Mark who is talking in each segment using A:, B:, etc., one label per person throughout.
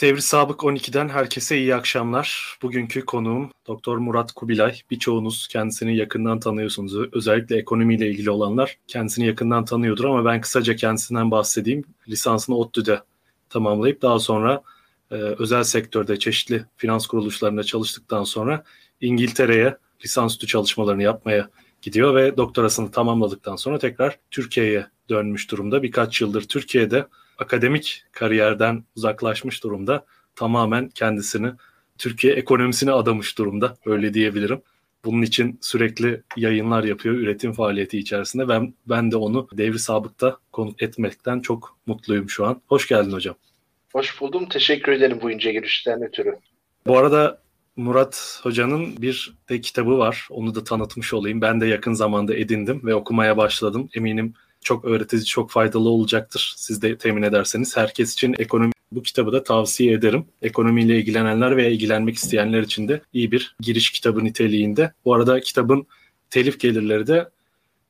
A: Devri Sabık 12'den herkese iyi akşamlar. Bugünkü konuğum Doktor Murat Kubilay. Birçoğunuz kendisini yakından tanıyorsunuz. Özellikle ekonomiyle ilgili olanlar kendisini yakından tanıyordur ama ben kısaca kendisinden bahsedeyim. Lisansını ODTÜ'de tamamlayıp daha sonra e, özel sektörde çeşitli finans kuruluşlarında çalıştıktan sonra İngiltere'ye lisansüstü çalışmalarını yapmaya gidiyor ve doktorasını tamamladıktan sonra tekrar Türkiye'ye dönmüş durumda. Birkaç yıldır Türkiye'de akademik kariyerden uzaklaşmış durumda. Tamamen kendisini Türkiye ekonomisine adamış durumda öyle diyebilirim. Bunun için sürekli yayınlar yapıyor üretim faaliyeti içerisinde. Ben, ben de onu devri sabıkta konuk etmekten çok mutluyum şu an. Hoş geldin hocam.
B: Hoş buldum. Teşekkür ederim bu ince girişten ötürü.
A: Bu arada Murat Hoca'nın bir de kitabı var. Onu da tanıtmış olayım. Ben de yakın zamanda edindim ve okumaya başladım. Eminim çok öğretici, çok faydalı olacaktır. Siz de temin ederseniz. Herkes için ekonomi bu kitabı da tavsiye ederim. Ekonomiyle ilgilenenler veya ilgilenmek isteyenler için de iyi bir giriş kitabı niteliğinde. Bu arada kitabın telif gelirleri de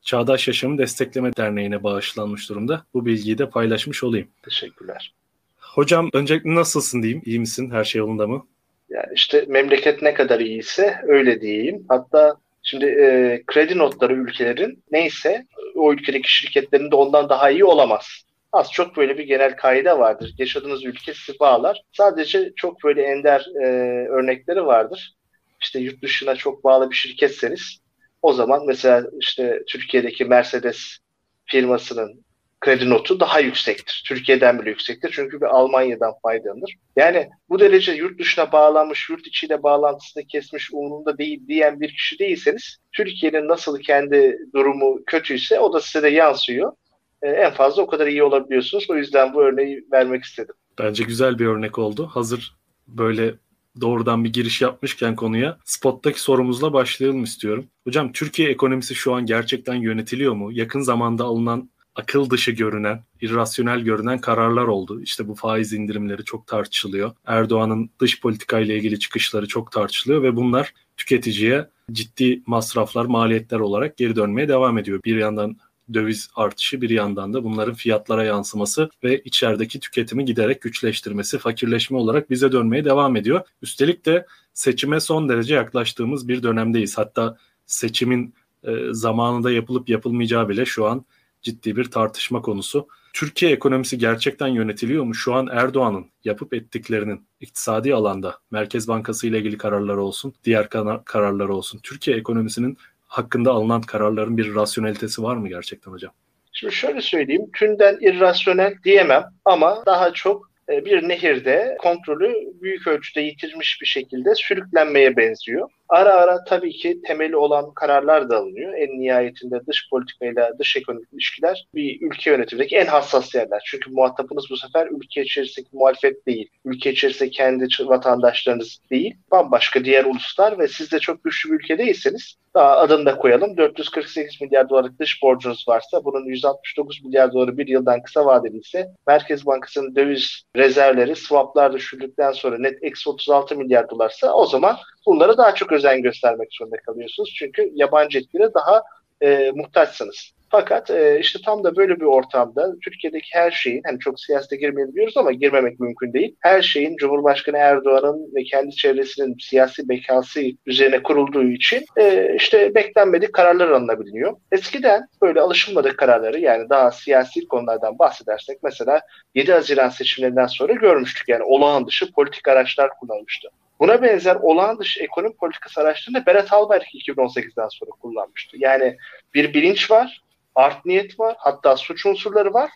A: Çağdaş Yaşamı Destekleme Derneği'ne bağışlanmış durumda. Bu bilgiyi de paylaşmış olayım.
B: Teşekkürler.
A: Hocam öncelikle nasılsın diyeyim? İyi misin? Her şey yolunda mı?
B: Yani işte memleket ne kadar iyiyse öyle diyeyim. Hatta şimdi e, kredi notları ülkelerin neyse o ülkedeki şirketlerin de ondan daha iyi olamaz. Az çok böyle bir genel kaide vardır. Yaşadığınız ülke sizi bağlar. Sadece çok böyle ender e, örnekleri vardır. İşte yurt dışına çok bağlı bir şirketseniz o zaman mesela işte Türkiye'deki Mercedes firmasının kredi notu daha yüksektir. Türkiye'den bile yüksektir. Çünkü bir Almanya'dan faydalanır. Yani bu derece yurt dışına bağlanmış, yurt içiyle bağlantısını kesmiş, umurunda değil diyen bir kişi değilseniz Türkiye'nin nasıl kendi durumu kötüyse o da size de yansıyor. Ee, en fazla o kadar iyi olabiliyorsunuz. O yüzden bu örneği vermek istedim.
A: Bence güzel bir örnek oldu. Hazır böyle doğrudan bir giriş yapmışken konuya spottaki sorumuzla başlayalım istiyorum. Hocam Türkiye ekonomisi şu an gerçekten yönetiliyor mu? Yakın zamanda alınan akıl dışı görünen, irrasyonel görünen kararlar oldu. İşte bu faiz indirimleri çok tartışılıyor. Erdoğan'ın dış politika ile ilgili çıkışları çok tartışılıyor ve bunlar tüketiciye ciddi masraflar, maliyetler olarak geri dönmeye devam ediyor. Bir yandan döviz artışı bir yandan da bunların fiyatlara yansıması ve içerideki tüketimi giderek güçleştirmesi, fakirleşme olarak bize dönmeye devam ediyor. Üstelik de seçime son derece yaklaştığımız bir dönemdeyiz. Hatta seçimin e, zamanında yapılıp yapılmayacağı bile şu an ciddi bir tartışma konusu. Türkiye ekonomisi gerçekten yönetiliyor mu? Şu an Erdoğan'ın yapıp ettiklerinin iktisadi alanda Merkez Bankası ile ilgili kararları olsun, diğer kararları olsun. Türkiye ekonomisinin hakkında alınan kararların bir rasyonelitesi var mı gerçekten hocam?
B: Şimdi şöyle söyleyeyim, tünden irrasyonel diyemem ama daha çok e, bir nehirde kontrolü büyük ölçüde yitirmiş bir şekilde sürüklenmeye benziyor. Ara ara tabii ki temeli olan kararlar da alınıyor. En nihayetinde dış politikayla dış ekonomik ilişkiler bir ülke yönetimindeki en hassas yerler. Çünkü muhatabınız bu sefer ülke içerisindeki muhalefet değil. Ülke içerisinde kendi vatandaşlarınız değil. Bambaşka diğer uluslar ve siz de çok güçlü bir ülke değilseniz daha adını da koyalım. 448 milyar dolarlık dış borcunuz varsa bunun 169 milyar doları bir yıldan kısa vadeli ise Merkez Bankası'nın döviz rezervleri swaplar düşürdükten sonra net eksi 36 milyar dolarsa o zaman bunlara daha çok özen göstermek zorunda kalıyorsunuz. Çünkü yabancı etkilere daha e, muhtaçsınız. Fakat e, işte tam da böyle bir ortamda Türkiye'deki her şeyin, hani çok siyasete girmeyelim diyoruz ama girmemek mümkün değil. Her şeyin Cumhurbaşkanı Erdoğan'ın ve kendi çevresinin siyasi bekası üzerine kurulduğu için e, işte beklenmedik kararlar alınabiliyor. Eskiden böyle alışılmadık kararları yani daha siyasi konulardan bahsedersek mesela 7 Haziran seçimlerinden sonra görmüştük yani olağan dışı politik araçlar kullanılmıştı. Buna benzer olağan dışı ekonomi politikası araçlarını Berat Albayrak 2018'den sonra kullanmıştı. Yani bir bilinç var, art niyet var, hatta suç unsurları var.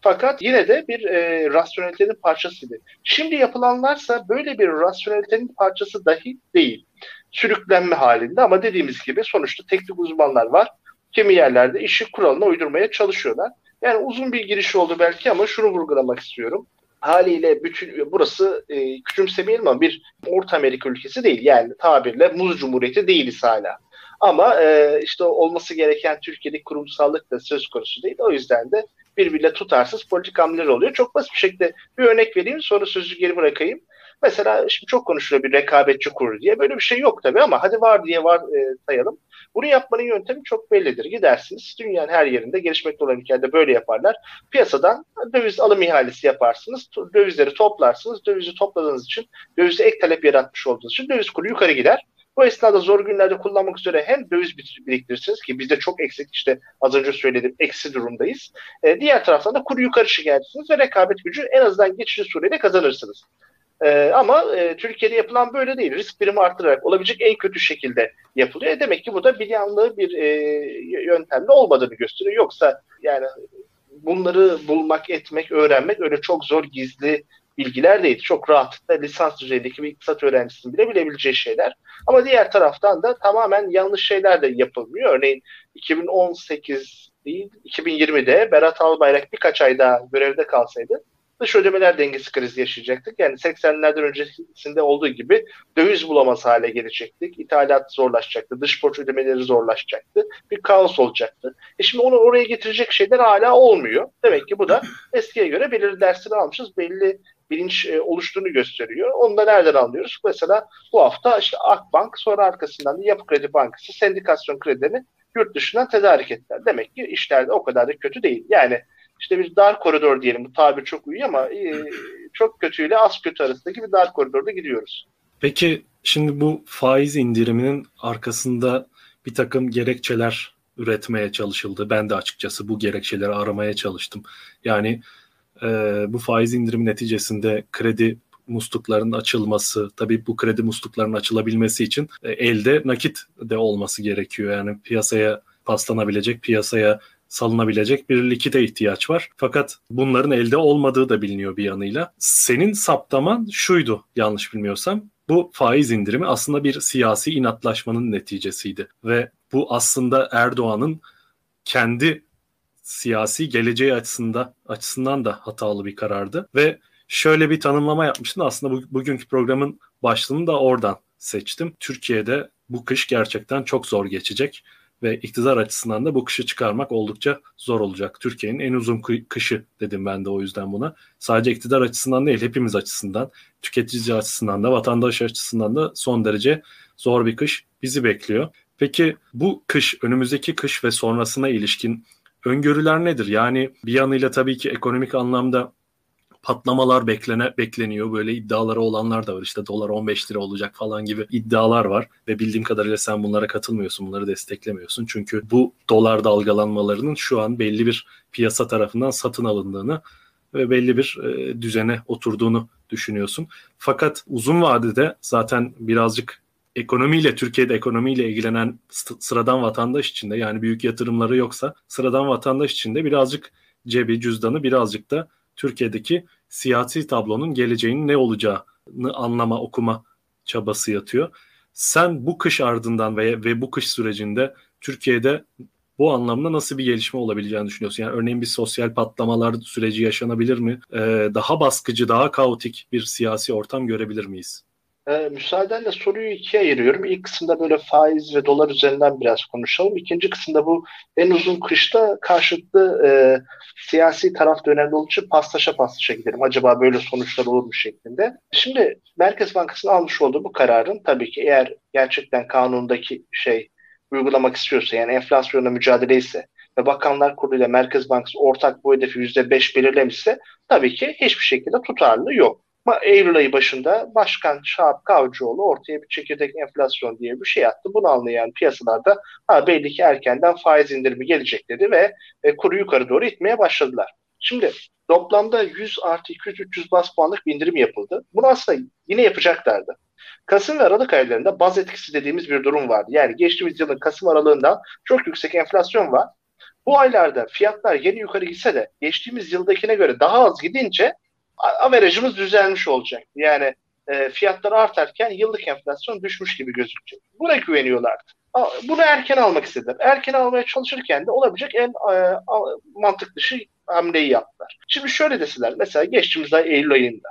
B: Fakat yine de bir e, rasyonelitenin parçasıydı. Şimdi yapılanlarsa böyle bir rasyonelitenin parçası dahi değil. Sürüklenme halinde ama dediğimiz gibi sonuçta teknik uzmanlar var. Kimi yerlerde işi kuralına uydurmaya çalışıyorlar. Yani uzun bir giriş oldu belki ama şunu vurgulamak istiyorum haliyle bütün burası e, küçümsemeyelim ama bir Orta Amerika ülkesi değil. Yani tabirle Muz Cumhuriyeti değiliz hala. Ama e, işte olması gereken Türkiye'deki kurumsallık da söz konusu değil. O yüzden de birbiriyle tutarsız politik hamleler oluyor. Çok basit bir şekilde bir örnek vereyim sonra sözü geri bırakayım. Mesela şimdi çok konuşuluyor bir rekabetçi kur diye. Böyle bir şey yok tabii ama hadi var diye var e, sayalım. Bunu yapmanın yöntemi çok bellidir. Gidersiniz dünyanın her yerinde gelişmekte olan ülkelerde böyle yaparlar. Piyasadan döviz alım ihalesi yaparsınız. Dövizleri toplarsınız. Dövizi topladığınız için dövize ek talep yaratmış olduğunuz için döviz kuru yukarı gider. Bu esnada zor günlerde kullanmak üzere hem döviz biriktirirsiniz ki bizde çok eksik işte az önce söyledim eksi durumdayız. E, diğer taraftan da kuru yukarı şikayetsiniz ve rekabet gücü en azından geçici sureyle kazanırsınız. E, ama e, Türkiye'de yapılan böyle değil. Risk birimi arttırarak olabilecek en kötü şekilde yapılıyor. E, demek ki bu da bir yanlı bir e, yöntemle olmadığını gösteriyor. Yoksa yani bunları bulmak, etmek, öğrenmek öyle çok zor gizli bilgiler değil. Çok rahatlıkla lisans düzeyindeki bir iktisat öğrencisinin bile bilebileceği şeyler. Ama diğer taraftan da tamamen yanlış şeyler de yapılmıyor. Örneğin 2018 değil 2020'de Berat Albayrak birkaç ay daha görevde kalsaydı dış ödemeler dengesi krizi yaşayacaktık. Yani 80'lerden öncesinde olduğu gibi döviz bulamaz hale gelecektik. İthalat zorlaşacaktı. Dış borç ödemeleri zorlaşacaktı. Bir kaos olacaktı. E şimdi onu oraya getirecek şeyler hala olmuyor. Demek ki bu da eskiye göre belirli dersleri almışız. Belli bilinç e, oluştuğunu gösteriyor. Onu da nereden anlıyoruz? Mesela bu hafta işte Akbank sonra arkasından da Yapı Kredi Bankası sendikasyon kredilerini yurt dışından tedarik ettiler. Demek ki işler de o kadar da kötü değil. Yani işte bir dar koridor diyelim. Bu tabir çok uyuyor ama e, çok kötüyle az kötü arasındaki bir dar koridorda gidiyoruz.
A: Peki şimdi bu faiz indiriminin arkasında bir takım gerekçeler üretmeye çalışıldı. Ben de açıkçası bu gerekçeleri aramaya çalıştım. Yani e, bu faiz indirimi neticesinde kredi musluklarının açılması, tabii bu kredi musluklarının açılabilmesi için e, elde nakit de olması gerekiyor. Yani piyasaya paslanabilecek, piyasaya salınabilecek bir likite ihtiyaç var. Fakat bunların elde olmadığı da biliniyor bir yanıyla. Senin saptaman şuydu yanlış bilmiyorsam. Bu faiz indirimi aslında bir siyasi inatlaşmanın neticesiydi ve bu aslında Erdoğan'ın kendi siyasi geleceği açısında açısından da hatalı bir karardı ve şöyle bir tanımlama yapmıştım. Aslında bu, bugünkü programın başlığını da oradan seçtim. Türkiye'de bu kış gerçekten çok zor geçecek ve iktidar açısından da bu kışı çıkarmak oldukça zor olacak. Türkiye'nin en uzun kışı dedim ben de o yüzden buna. Sadece iktidar açısından değil hepimiz açısından, tüketici açısından da, vatandaş açısından da son derece zor bir kış bizi bekliyor. Peki bu kış, önümüzdeki kış ve sonrasına ilişkin öngörüler nedir? Yani bir yanıyla tabii ki ekonomik anlamda patlamalar beklene, bekleniyor. Böyle iddiaları olanlar da var. İşte dolar 15 lira olacak falan gibi iddialar var. Ve bildiğim kadarıyla sen bunlara katılmıyorsun. Bunları desteklemiyorsun. Çünkü bu dolar dalgalanmalarının şu an belli bir piyasa tarafından satın alındığını ve belli bir e, düzene oturduğunu düşünüyorsun. Fakat uzun vadede zaten birazcık ekonomiyle Türkiye'de ekonomiyle ilgilenen sıradan vatandaş için de yani büyük yatırımları yoksa sıradan vatandaş için de birazcık cebi cüzdanı birazcık da Türkiye'deki siyasi tablonun geleceğinin ne olacağını anlama, okuma çabası yatıyor. Sen bu kış ardından ve, ve bu kış sürecinde Türkiye'de bu anlamda nasıl bir gelişme olabileceğini düşünüyorsun? Yani örneğin bir sosyal patlamalar süreci yaşanabilir mi? Ee, daha baskıcı, daha kaotik bir siyasi ortam görebilir miyiz?
B: E, müsaadenle soruyu ikiye ayırıyorum. İlk kısımda böyle faiz ve dolar üzerinden biraz konuşalım. İkinci kısımda bu en uzun kışta karşılıklı e, siyasi taraf da önemli olduğu için paslaşa paslaşa gidelim. Acaba böyle sonuçlar olur mu şeklinde. Şimdi Merkez Bankası'nın almış olduğu bu kararın tabii ki eğer gerçekten kanundaki şey uygulamak istiyorsa yani enflasyonla mücadele ise ve Bakanlar Kurulu ile Merkez Bankası ortak bu hedefi %5 belirlemişse tabii ki hiçbir şekilde tutarlı yok. Eylül ayı başında Başkan Şahap Kavcıoğlu ortaya bir çekirdek enflasyon diye bir şey attı. Bunu anlayan piyasalarda ha, belli ki erkenden faiz indirimi gelecek dedi ve e, kuru yukarı doğru itmeye başladılar. Şimdi toplamda 100 artı 200-300 bas puanlık bir indirim yapıldı. Bunu aslında yine yapacaklardı. Kasım ve Aralık aylarında baz etkisi dediğimiz bir durum vardı. Yani geçtiğimiz yılın Kasım aralığından çok yüksek enflasyon var. Bu aylarda fiyatlar yeni yukarı gitse de geçtiğimiz yıldakine göre daha az gidince averajımız düzelmiş olacak. Yani e, fiyatlar artarken yıllık enflasyon düşmüş gibi gözükecek. Buna güveniyorlardı. Bunu erken almak istediler. Erken almaya çalışırken de olabilecek en e, mantık dışı hamleyi yaptılar. Şimdi şöyle deseler mesela geçtiğimiz ay Eylül ayında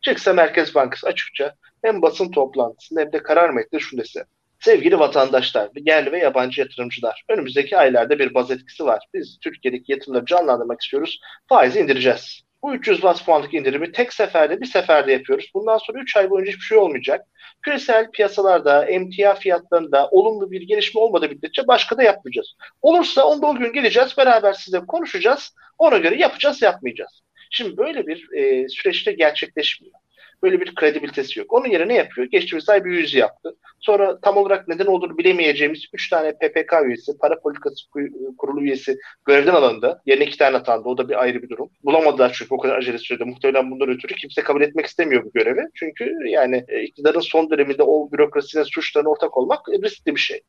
B: çıksa Merkez Bankası açıkça hem basın toplantısında hem de karar metninde şunu dese. Sevgili vatandaşlar, yerli ve yabancı yatırımcılar, önümüzdeki aylarda bir baz etkisi var. Biz Türkiye'deki yatırımları canlandırmak istiyoruz. Faizi indireceğiz Bu 300 bas puanlık indirimi tek seferde bir seferde yapıyoruz. Bundan sonra 3 ay boyunca hiçbir şey olmayacak. Küresel piyasalarda, emtia fiyatlarında olumlu bir gelişme olmadığı müddetçe başka da yapmayacağız. Olursa onda o gün geleceğiz, beraber size konuşacağız. Ona göre yapacağız, yapmayacağız. Şimdi böyle bir e, süreçte gerçekleşmiyor. Böyle bir kredibilitesi yok. Onun yerine ne yapıyor? Geçtiğimiz ay bir yüz yaptı. Sonra tam olarak neden olduğunu bilemeyeceğimiz 3 tane PPK üyesi, para politikası kurulu üyesi görevden alındı. Yerine 2 tane atandı. O da bir ayrı bir durum. Bulamadılar çünkü o kadar acele sürede. Muhtemelen bundan ötürü kimse kabul etmek istemiyor bu görevi. Çünkü yani e, iktidarın son döneminde o bürokrasinin suçlarına ortak olmak riskli bir şey.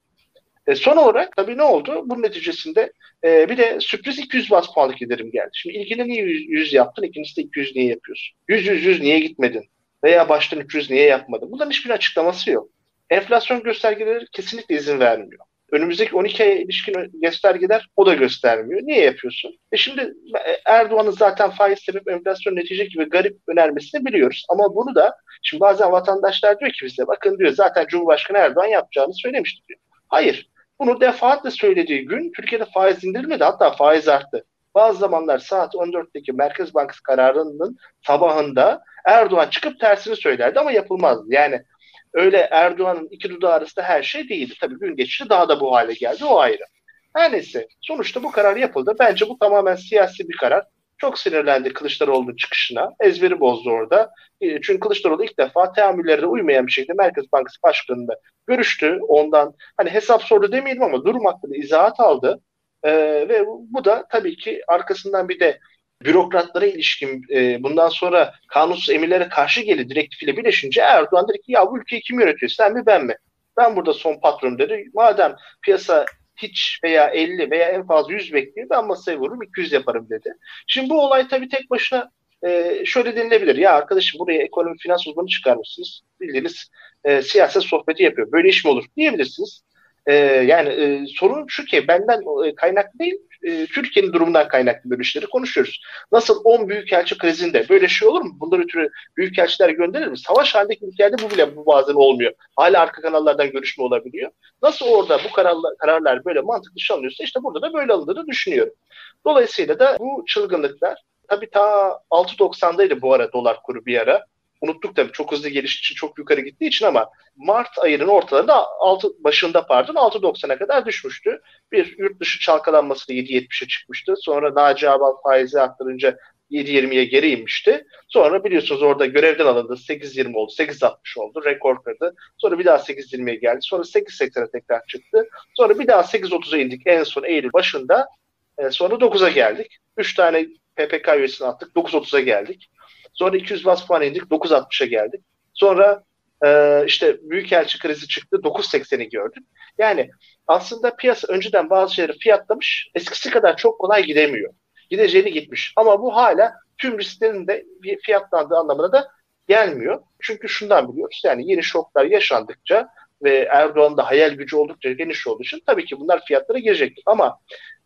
B: E, son olarak tabii ne oldu? Bunun neticesinde e, bir de sürpriz 200 bas puanlık indirim geldi. Şimdi ilkini niye 100, 100 yaptın? İkincisi de 200 niye yapıyorsun? 100 100 100 niye gitmedin? Veya baştan 300 niye yapmadın? Bunların hiçbir açıklaması yok. Enflasyon göstergeleri kesinlikle izin vermiyor. Önümüzdeki 12 aya ilişkin göstergeler o da göstermiyor. Niye yapıyorsun? E şimdi Erdoğan'ın zaten faiz sebep enflasyon netice gibi garip önermesini biliyoruz. Ama bunu da şimdi bazen vatandaşlar diyor ki bize bakın diyor zaten Cumhurbaşkanı Erdoğan yapacağını söylemişti diyor. Hayır. Bunu defaatle söylediği gün Türkiye'de faiz indirilmedi hatta faiz arttı. Bazı zamanlar saat 14'teki Merkez Bankası kararının sabahında Erdoğan çıkıp tersini söylerdi ama yapılmazdı. Yani öyle Erdoğan'ın iki dudağı arasında her şey değildi. Tabii gün geçti daha da bu hale geldi o ayrı. Her neyse sonuçta bu karar yapıldı. Bence bu tamamen siyasi bir karar. Çok sinirlendi Kılıçdaroğlu'nun çıkışına. Ezberi bozdu orada. E, çünkü Kılıçdaroğlu ilk defa teamüllerine uymayan bir şekilde Merkez Bankası Başkanı'nda görüştü. Ondan hani hesap sordu demeyelim ama durum hakkında izahat aldı. Ee, ve bu da tabii ki arkasından bir de bürokratlara ilişkin e, bundan sonra kanunsuz emirlere karşı geldi direktifiyle birleşince Erdoğan dedi ki ya bu ülkeyi kim yönetiyor sen mi ben mi? Ben burada son patron dedi. Madem piyasa hiç veya 50 veya en fazla 100 bekliyor ben masaya vururum 200 yaparım dedi. Şimdi bu olay tabii tek başına e, şöyle denilebilir. Ya arkadaşım buraya ekonomi finans uzmanı çıkarmışsınız. Bildiğiniz e, siyaset sohbeti yapıyor. Böyle iş mi olur diyebilirsiniz. E, yani e, sorun şu ki benden e, kaynaklı değil e, Türkiye'nin durumundan kaynaklı böyle işleri konuşuyoruz. Nasıl 10 büyükelçi krizinde böyle şey olur mu? Bundan ötürü büyükelçiler gönderilir mi? Savaş halindeki ülkelerde bu bile bu bazen olmuyor. Hala arka kanallardan görüşme olabiliyor. Nasıl orada bu kararlar, kararlar böyle mantıklı alınıyorsa işte burada da böyle alındığını düşünüyorum. Dolayısıyla da bu çılgınlıklar tabii ta 6.90'daydı bu ara dolar kuru bir ara unuttuk tabii çok hızlı geliş için çok yukarı gittiği için ama Mart ayının ortalarında 6 başında pardon 6.90'a kadar düşmüştü. Bir yurt dışı çalkalanması da 7.70'e çıkmıştı. Sonra Naci Abal faizi arttırınca 7.20'ye geri inmişti. Sonra biliyorsunuz orada görevden alındı. 8.20 oldu. 8.60 oldu. Rekor kırdı. Sonra bir daha 8.20'ye geldi. Sonra 8.80'e tekrar çıktı. Sonra bir daha 8.30'a indik en son Eylül başında. E, sonra 9'a geldik. 3 tane PPK üyesini attık. 9.30'a geldik. Sonra 200 bas puan indik 9.60'a geldik. Sonra e, işte Büyükelçi krizi çıktı 9.80'i gördük. Yani aslında piyasa önceden bazı şeyleri fiyatlamış eskisi kadar çok kolay gidemiyor. Gideceğini gitmiş. Ama bu hala tüm risklerin de fiyatlandığı anlamına da gelmiyor. Çünkü şundan biliyoruz yani yeni şoklar yaşandıkça ve Erdoğan'ın da hayal gücü oldukça geniş olduğu için tabii ki bunlar fiyatlara girecektir. Ama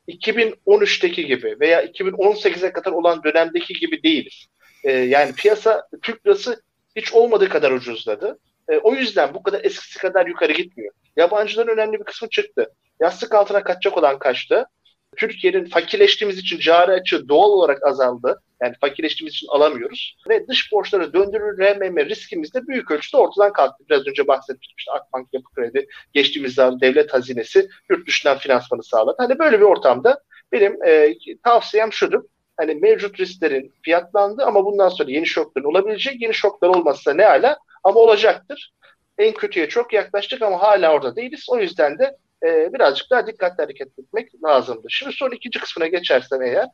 B: 2013'teki gibi veya 2018'e kadar olan dönemdeki gibi değiliz. E, yani piyasa Türk lirası hiç olmadığı kadar ucuzladı. E, o yüzden bu kadar eskisi kadar yukarı gitmiyor. Yabancıların önemli bir kısmı çıktı. Yastık altına kaçacak olan kaçtı. Türkiye'nin fakirleştiğimiz için cari açığı doğal olarak azaldı. Yani fakirleştiğimiz için alamıyoruz. Ve dış borçları döndürülmeme riskimiz de büyük ölçüde ortadan kalktı. Biraz önce bahsetmiştim işte Akbank Yapı Kredi, geçtiğimiz zaman devlet hazinesi yurt dışından finansmanı sağladı. Hani böyle bir ortamda benim e, tavsiyem şudur hani mevcut risklerin fiyatlandı ama bundan sonra yeni şokların olabilecek. Yeni şoklar olmazsa ne hala ama olacaktır. En kötüye çok yaklaştık ama hala orada değiliz. O yüzden de e, birazcık daha dikkatli hareket etmek lazımdı. Şimdi son ikinci kısmına geçersem eğer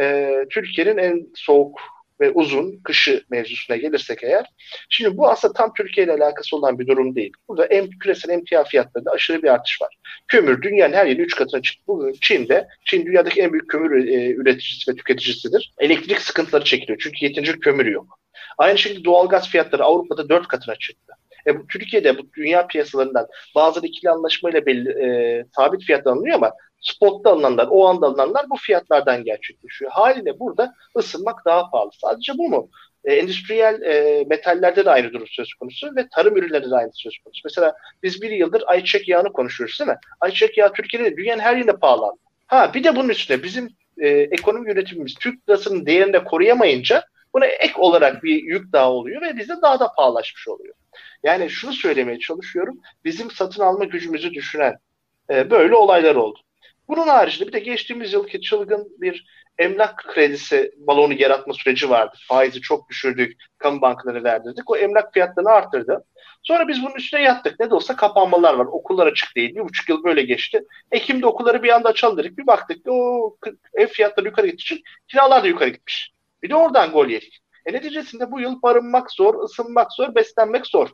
B: e, Türkiye'nin en soğuk ve uzun kışı mevzusuna gelirsek eğer. Şimdi bu aslında tam Türkiye ile alakası olan bir durum değil. Burada em, küresel emtia fiyatlarında aşırı bir artış var. Kömür dünyanın her yeri 3 katına çıktı. Bugün Çin'de, Çin dünyadaki en büyük kömür e, üreticisi ve tüketicisidir. Elektrik sıkıntıları çekiliyor çünkü yeterince kömür yok. Aynı şekilde doğalgaz fiyatları Avrupa'da 4 katına çıktı. E, bu, Türkiye'de bu dünya piyasalarından bazı ikili anlaşmayla belli e, sabit fiyat alınıyor ama spotta alınanlar, o anda alınanlar bu fiyatlardan gerçekleşiyor. Haliyle burada ısınmak daha pahalı. Sadece bu mu? E, endüstriyel e, metallerde de aynı durum söz konusu ve tarım ürünlerinde de aynı söz konusu. Mesela biz bir yıldır ayçiçek yağını konuşuyoruz değil mi? Ayçiçek yağı Türkiye'de dünyanın her yerinde pahalandı. Ha bir de bunun üstüne bizim e, ekonomi yönetimimiz Türk lirasının değerini de koruyamayınca buna ek olarak bir yük daha oluyor ve bize daha da pahalaşmış oluyor. Yani şunu söylemeye çalışıyorum. Bizim satın alma gücümüzü düşünen e, böyle olaylar oldu. Bunun haricinde bir de geçtiğimiz yılki çılgın bir emlak kredisi balonu yaratma süreci vardı. Faizi çok düşürdük, kamu bankaları verdirdik. O emlak fiyatlarını arttırdı. Sonra biz bunun üstüne yattık. Ne de olsa kapanmalar var. Okullar açık değil. Bir buçuk yıl böyle geçti. Ekim'de okulları bir anda açalım dedik. Bir baktık ki o ev fiyatları yukarı gittiği için kiralar da yukarı gitmiş. Bir de oradan gol yedik. E neticesinde bu yıl barınmak zor, ısınmak zor, beslenmek zor.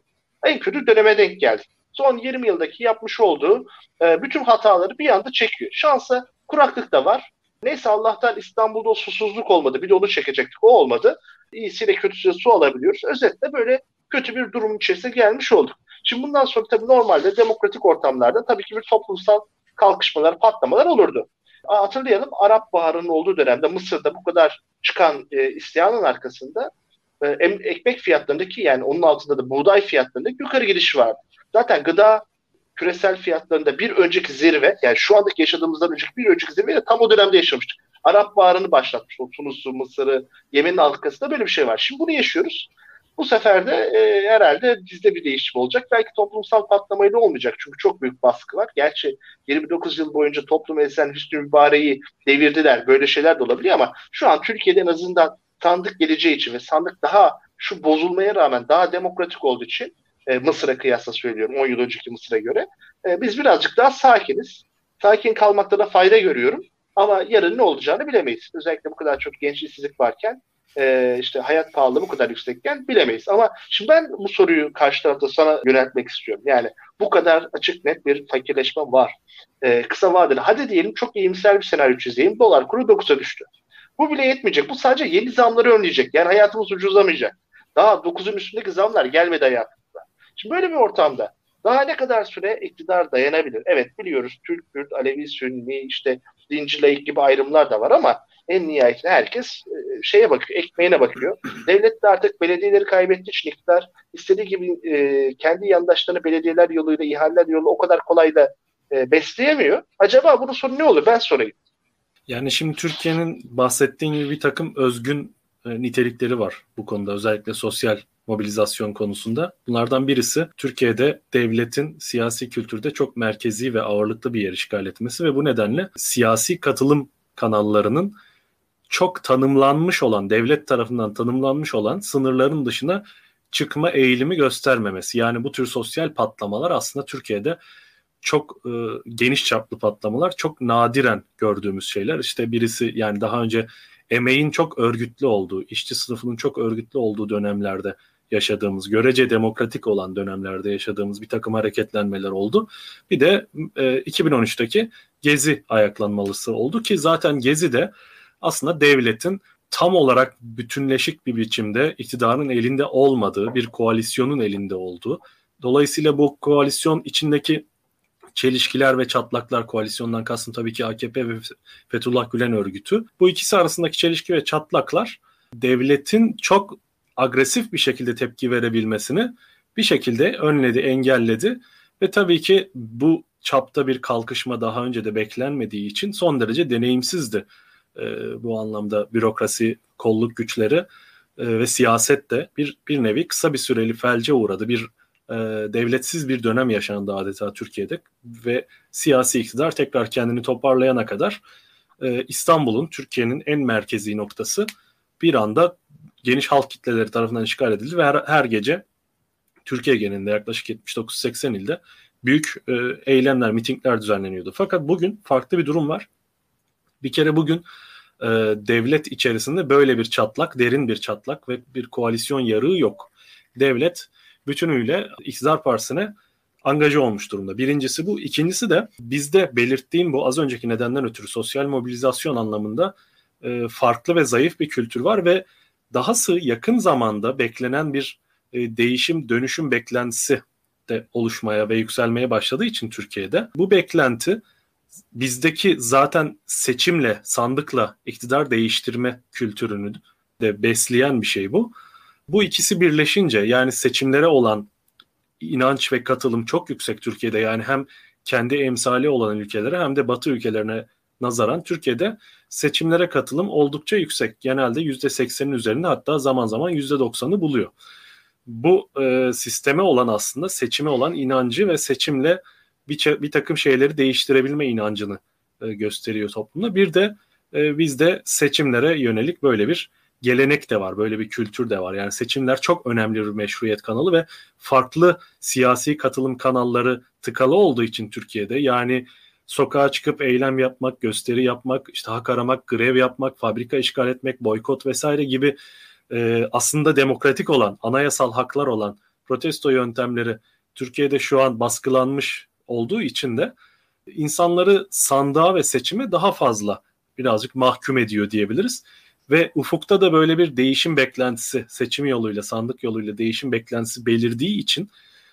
B: En kötü döneme denk geldi. Son 20 yıldaki yapmış olduğu e, bütün hataları bir anda çekiyor. Şansa kuraklık da var. Neyse Allah'tan İstanbul'da o susuzluk olmadı. Bir de onu çekecektik. O olmadı. İyisiyle kötüsüyle su alabiliyoruz. Özetle böyle kötü bir durum içerisine gelmiş olduk. Şimdi bundan sonra tabii normalde demokratik ortamlarda tabii ki bir toplumsal kalkışmalar, patlamalar olurdu. Hatırlayalım Arap Baharı'nın olduğu dönemde Mısır'da bu kadar çıkan e, isyanın arkasında e, ekmek fiyatlarındaki yani onun altında da buğday fiyatlarındaki yukarı gidiş vardı. Zaten gıda küresel fiyatlarında bir önceki zirve yani şu andaki yaşadığımızdan önceki bir önceki zirve de tam o dönemde yaşamıştık. Arap Baharı'nı başlatmış. O Tunus'u, Mısır'ı, Yemen'in arkasında böyle bir şey var. Şimdi bunu yaşıyoruz. Bu sefer de e, herhalde bizde bir değişim olacak. Belki toplumsal patlamayla olmayacak. Çünkü çok büyük baskı var. Gerçi 29 yıl boyunca toplum esen Hüsnü Mübarek'i devirdiler. Böyle şeyler de olabiliyor ama şu an Türkiye'de en azından sandık geleceği için ve sandık daha şu bozulmaya rağmen daha demokratik olduğu için e, Mısır'a kıyasla söylüyorum 10 yıl önceki Mısır'a göre. E, biz birazcık daha sakiniz. Sakin kalmakta da fayda görüyorum. Ama yarın ne olacağını bilemeyiz. Özellikle bu kadar çok genç işsizlik varken e, işte hayat pahalılığı bu kadar yüksekken bilemeyiz. Ama şimdi ben bu soruyu karşı tarafta sana yöneltmek istiyorum. Yani bu kadar açık net bir fakirleşme var. E, kısa vadeli. Hadi diyelim çok iyimser bir senaryo çizeyim. Dolar kuru 9'a düştü. Bu bile yetmeyecek. Bu sadece yeni zamları önleyecek. Yani hayatımız ucuzlamayacak. Daha 9'un üstündeki zamlar gelmedi hayatımıza. Şimdi böyle bir ortamda daha ne kadar süre iktidar dayanabilir? Evet biliyoruz Türk, Kürt, Alevi, Sünni, işte dinci, laik gibi ayrımlar da var ama en nihayetinde herkes e, şeye bakıyor, ekmeğine bakıyor. Devlet de artık belediyeleri kaybettiği için iktidar istediği gibi e, kendi yandaşlarını belediyeler yoluyla, ihaleler yoluyla o kadar kolay da e, besleyemiyor. Acaba bunun sonu ne olur? Ben sorayım.
A: Yani şimdi Türkiye'nin bahsettiğin gibi bir takım özgün e, nitelikleri var bu konuda. Özellikle sosyal mobilizasyon konusunda. Bunlardan birisi Türkiye'de devletin siyasi kültürde çok merkezi ve ağırlıklı bir yer işgal etmesi ve bu nedenle siyasi katılım kanallarının çok tanımlanmış olan, devlet tarafından tanımlanmış olan sınırların dışına çıkma eğilimi göstermemesi. Yani bu tür sosyal patlamalar aslında Türkiye'de çok e, geniş çaplı patlamalar, çok nadiren gördüğümüz şeyler. İşte birisi yani daha önce emeğin çok örgütlü olduğu, işçi sınıfının çok örgütlü olduğu dönemlerde yaşadığımız, görece demokratik olan dönemlerde yaşadığımız bir takım hareketlenmeler oldu. Bir de e, 2013'teki Gezi ayaklanmalısı oldu ki zaten Gezi de aslında devletin tam olarak bütünleşik bir biçimde iktidarın elinde olmadığı, bir koalisyonun elinde olduğu. Dolayısıyla bu koalisyon içindeki çelişkiler ve çatlaklar koalisyondan kastım tabii ki AKP ve Fethullah Gülen örgütü. Bu ikisi arasındaki çelişki ve çatlaklar devletin çok agresif bir şekilde tepki verebilmesini bir şekilde önledi, engelledi ve tabii ki bu çapta bir kalkışma daha önce de beklenmediği için son derece deneyimsizdi e, bu anlamda bürokrasi, kolluk güçleri e, ve siyaset de bir bir nevi kısa bir süreli felce uğradı. Bir e, devletsiz bir dönem yaşandı adeta Türkiye'de ve siyasi iktidar tekrar kendini toparlayana kadar e, İstanbul'un Türkiye'nin en merkezi noktası bir anda geniş halk kitleleri tarafından işgal edildi ve her, her gece Türkiye genelinde yaklaşık 79-80 ilde büyük e, eylemler, mitingler düzenleniyordu. Fakat bugün farklı bir durum var. Bir kere bugün e, devlet içerisinde böyle bir çatlak, derin bir çatlak ve bir koalisyon yarığı yok. Devlet bütünüyle iktidar partisine angaja olmuş durumda. Birincisi bu. İkincisi de bizde belirttiğim bu az önceki nedenden ötürü sosyal mobilizasyon anlamında e, farklı ve zayıf bir kültür var ve dahası yakın zamanda beklenen bir e, değişim, dönüşüm beklentisi de oluşmaya ve yükselmeye başladığı için Türkiye'de bu beklenti bizdeki zaten seçimle, sandıkla iktidar değiştirme kültürünü de besleyen bir şey bu. Bu ikisi birleşince yani seçimlere olan inanç ve katılım çok yüksek Türkiye'de. Yani hem kendi emsali olan ülkelere hem de Batı ülkelerine nazaran Türkiye'de seçimlere katılım oldukça yüksek. Genelde %80'in üzerinde hatta zaman zaman %90'ı buluyor. Bu e, sisteme olan aslında seçime olan inancı ve seçimle bir, bir takım şeyleri değiştirebilme inancını e, gösteriyor toplumda. Bir de e, bizde seçimlere yönelik böyle bir gelenek de var, böyle bir kültür de var. Yani seçimler çok önemli bir meşruiyet kanalı ve farklı siyasi katılım kanalları tıkalı olduğu için Türkiye'de yani sokağa çıkıp eylem yapmak, gösteri yapmak, işte hak aramak, grev yapmak, fabrika işgal etmek, boykot vesaire gibi e, aslında demokratik olan, anayasal haklar olan protesto yöntemleri Türkiye'de şu an baskılanmış olduğu için de insanları sandığa ve seçime daha fazla birazcık mahkum ediyor diyebiliriz. Ve ufukta da böyle bir değişim beklentisi seçim yoluyla, sandık yoluyla değişim beklentisi belirdiği için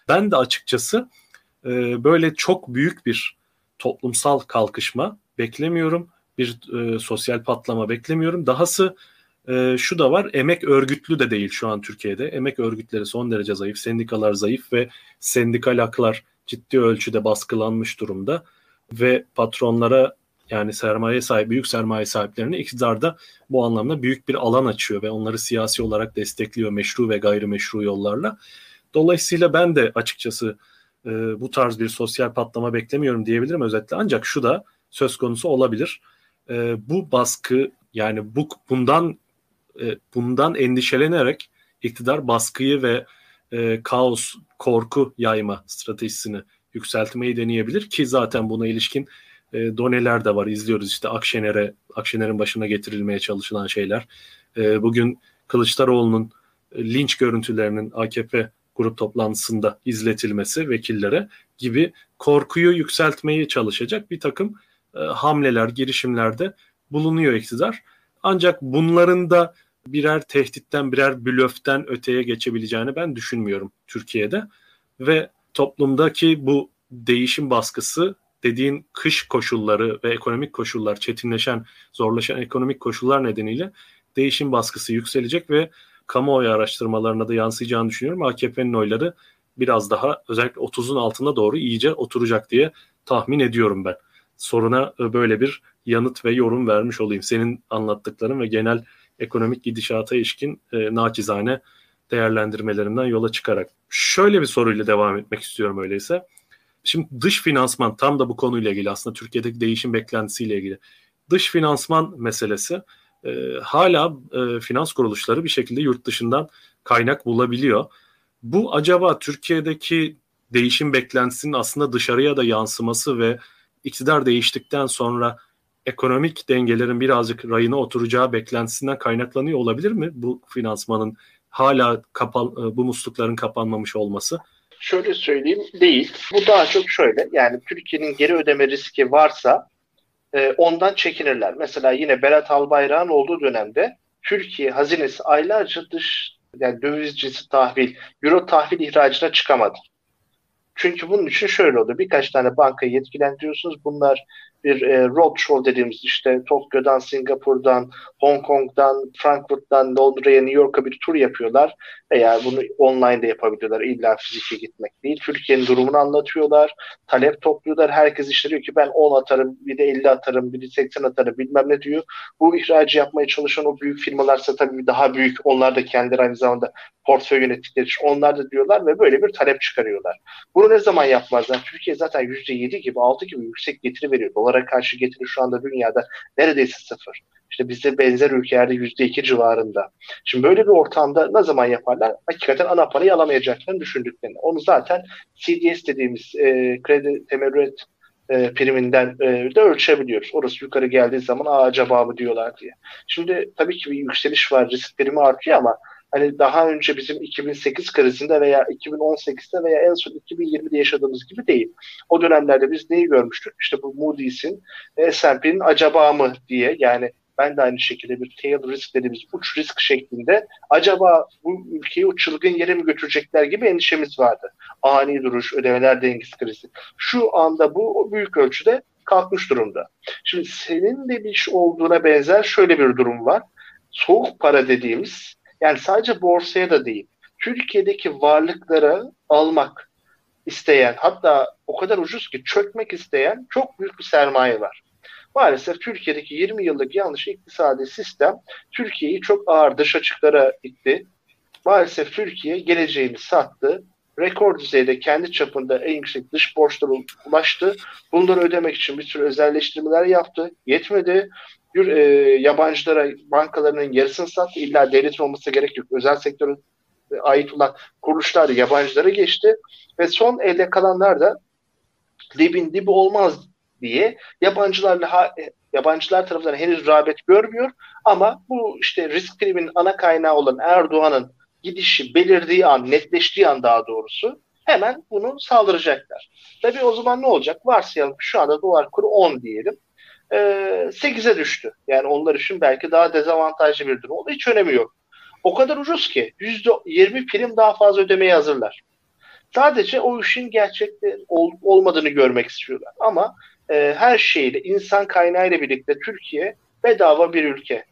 A: ben de açıkçası e, böyle çok büyük bir toplumsal kalkışma beklemiyorum. Bir e, sosyal patlama beklemiyorum. Dahası e, şu da var emek örgütlü de değil şu an Türkiye'de. Emek örgütleri son derece zayıf, sendikalar zayıf ve sendikal haklar ciddi ölçüde baskılanmış durumda. Ve patronlara yani sermaye sahibi, büyük sermaye sahiplerine iktidarda bu anlamda büyük bir alan açıyor ve onları siyasi olarak destekliyor meşru ve gayrimeşru yollarla. Dolayısıyla ben de açıkçası e, bu tarz bir sosyal patlama beklemiyorum diyebilirim özetle. Ancak şu da söz konusu olabilir. E, bu baskı yani bu bundan e, bundan endişelenerek iktidar baskıyı ve e, kaos, korku yayma stratejisini yükseltmeyi deneyebilir ki zaten buna ilişkin e, doneler de var. izliyoruz işte Akşener'e Akşener'in başına getirilmeye çalışılan şeyler. E, bugün Kılıçdaroğlu'nun e, linç görüntülerinin AKP grup toplantısında izletilmesi vekillere gibi korkuyu yükseltmeyi çalışacak bir takım e, hamleler, girişimlerde bulunuyor iktidar. Ancak bunların da birer tehditten, birer blöften öteye geçebileceğini ben düşünmüyorum Türkiye'de. Ve toplumdaki bu değişim baskısı dediğin kış koşulları ve ekonomik koşullar, çetinleşen, zorlaşan ekonomik koşullar nedeniyle değişim baskısı yükselecek ve kamuoyu araştırmalarına da yansıyacağını düşünüyorum. AKP'nin oyları biraz daha özellikle 30'un altına doğru iyice oturacak diye tahmin ediyorum ben. Soruna böyle bir yanıt ve yorum vermiş olayım. Senin anlattıkların ve genel ekonomik gidişata ilişkin e, naçizane değerlendirmelerinden yola çıkarak. Şöyle bir soruyla devam etmek istiyorum öyleyse. Şimdi dış finansman tam da bu konuyla ilgili aslında Türkiye'deki değişim beklentisiyle ilgili. Dış finansman meselesi e, hala e, finans kuruluşları bir şekilde yurt dışından kaynak bulabiliyor. Bu acaba Türkiye'deki değişim beklentisinin aslında dışarıya da yansıması ve iktidar değiştikten sonra ekonomik dengelerin birazcık rayına oturacağı beklentisinden kaynaklanıyor olabilir mi bu finansmanın hala kapan, e, bu muslukların kapanmamış olması?
B: Şöyle söyleyeyim değil. Bu daha çok şöyle yani Türkiye'nin geri ödeme riski varsa e, ondan çekinirler. Mesela yine Berat Albayrak'ın olduğu dönemde Türkiye hazinesi aylarca dış yani döviz cinsi tahvil, euro tahvil ihracına çıkamadı. Çünkü bunun için şöyle oldu. Birkaç tane bankayı yetkilendiriyorsunuz. Bunlar bir e, roadshow dediğimiz işte Tokyo'dan, Singapur'dan, Hong Kong'dan, Frankfurt'tan Londra'ya, New York'a bir tur yapıyorlar. Veya bunu online de yapabiliyorlar. İlla fizike gitmek değil. Türkiye'nin durumunu anlatıyorlar. Talep topluyorlar. Herkes işte diyor ki ben 10 atarım, bir de 50 atarım, bir de 80 atarım bilmem ne diyor. Bu ihracı yapmaya çalışan o büyük firmalarsa tabii daha büyük. Onlar da kendileri aynı zamanda portföy yönettikleri için onlar da diyorlar ve böyle bir talep çıkarıyorlar. Bunu ne zaman yapmazlar? Türkiye zaten %7 gibi, 6 gibi yüksek getiri veriyor. Dolara karşı getiri şu anda dünyada neredeyse sıfır. İşte bizde benzer ülkelerde %2 civarında. Şimdi böyle bir ortamda ne zaman yaparlar? Hakikaten ana parayı alamayacaklarını düşündüklerini. Onu zaten CDS dediğimiz e, kredi temerrüt e, priminden e, de ölçebiliyoruz. Orası yukarı geldiği zaman acaba mı diyorlar diye. Şimdi tabii ki bir yükseliş var, risk primi artıyor ama hani daha önce bizim 2008 krizinde veya 2018'de veya en son 2020'de yaşadığımız gibi değil. O dönemlerde biz neyi görmüştük? İşte bu Moody's'in S&P'nin acaba mı diye yani ben de aynı şekilde bir tail risk dediğimiz uç risk şeklinde acaba bu ülkeyi o çılgın yere mi götürecekler gibi endişemiz vardı. Ani duruş, ödemeler dengesi krizi. Şu anda bu büyük ölçüde kalkmış durumda. Şimdi senin de bir iş olduğuna benzer şöyle bir durum var. Soğuk para dediğimiz yani sadece borsaya da değil. Türkiye'deki varlıkları almak isteyen hatta o kadar ucuz ki çökmek isteyen çok büyük bir sermaye var. Maalesef Türkiye'deki 20 yıllık yanlış iktisadi sistem Türkiye'yi çok ağır dış açıklara itti. Maalesef Türkiye geleceğini sattı. Rekor düzeyde kendi çapında en yüksek dış borçlara ulaştı. Bunları ödemek için bir sürü özelleştirmeler yaptı. Yetmedi. E, yabancılara bankalarının yarısını sattı. İlla devletin olması gerek yok. Özel sektöre ait olan kuruluşlar yabancılara geçti. Ve son elde kalanlar da dibin dibi olmaz diye yabancılarla yabancılar tarafından henüz rağbet görmüyor ama bu işte risk priminin ana kaynağı olan Erdoğan'ın gidişi belirdiği an, netleştiği an daha doğrusu hemen bunu saldıracaklar. Tabii o zaman ne olacak? Varsayalım şu anda dolar kuru 10 diyelim. E, 8'e düştü. Yani onlar için belki daha dezavantajlı bir durum oldu. Hiç önemi yok. O kadar ucuz ki %20 prim daha fazla ödemeye hazırlar. Sadece o işin gerçekte ol, olmadığını görmek istiyorlar. Ama e, her şeyle, insan kaynağıyla birlikte Türkiye bedava bir ülke.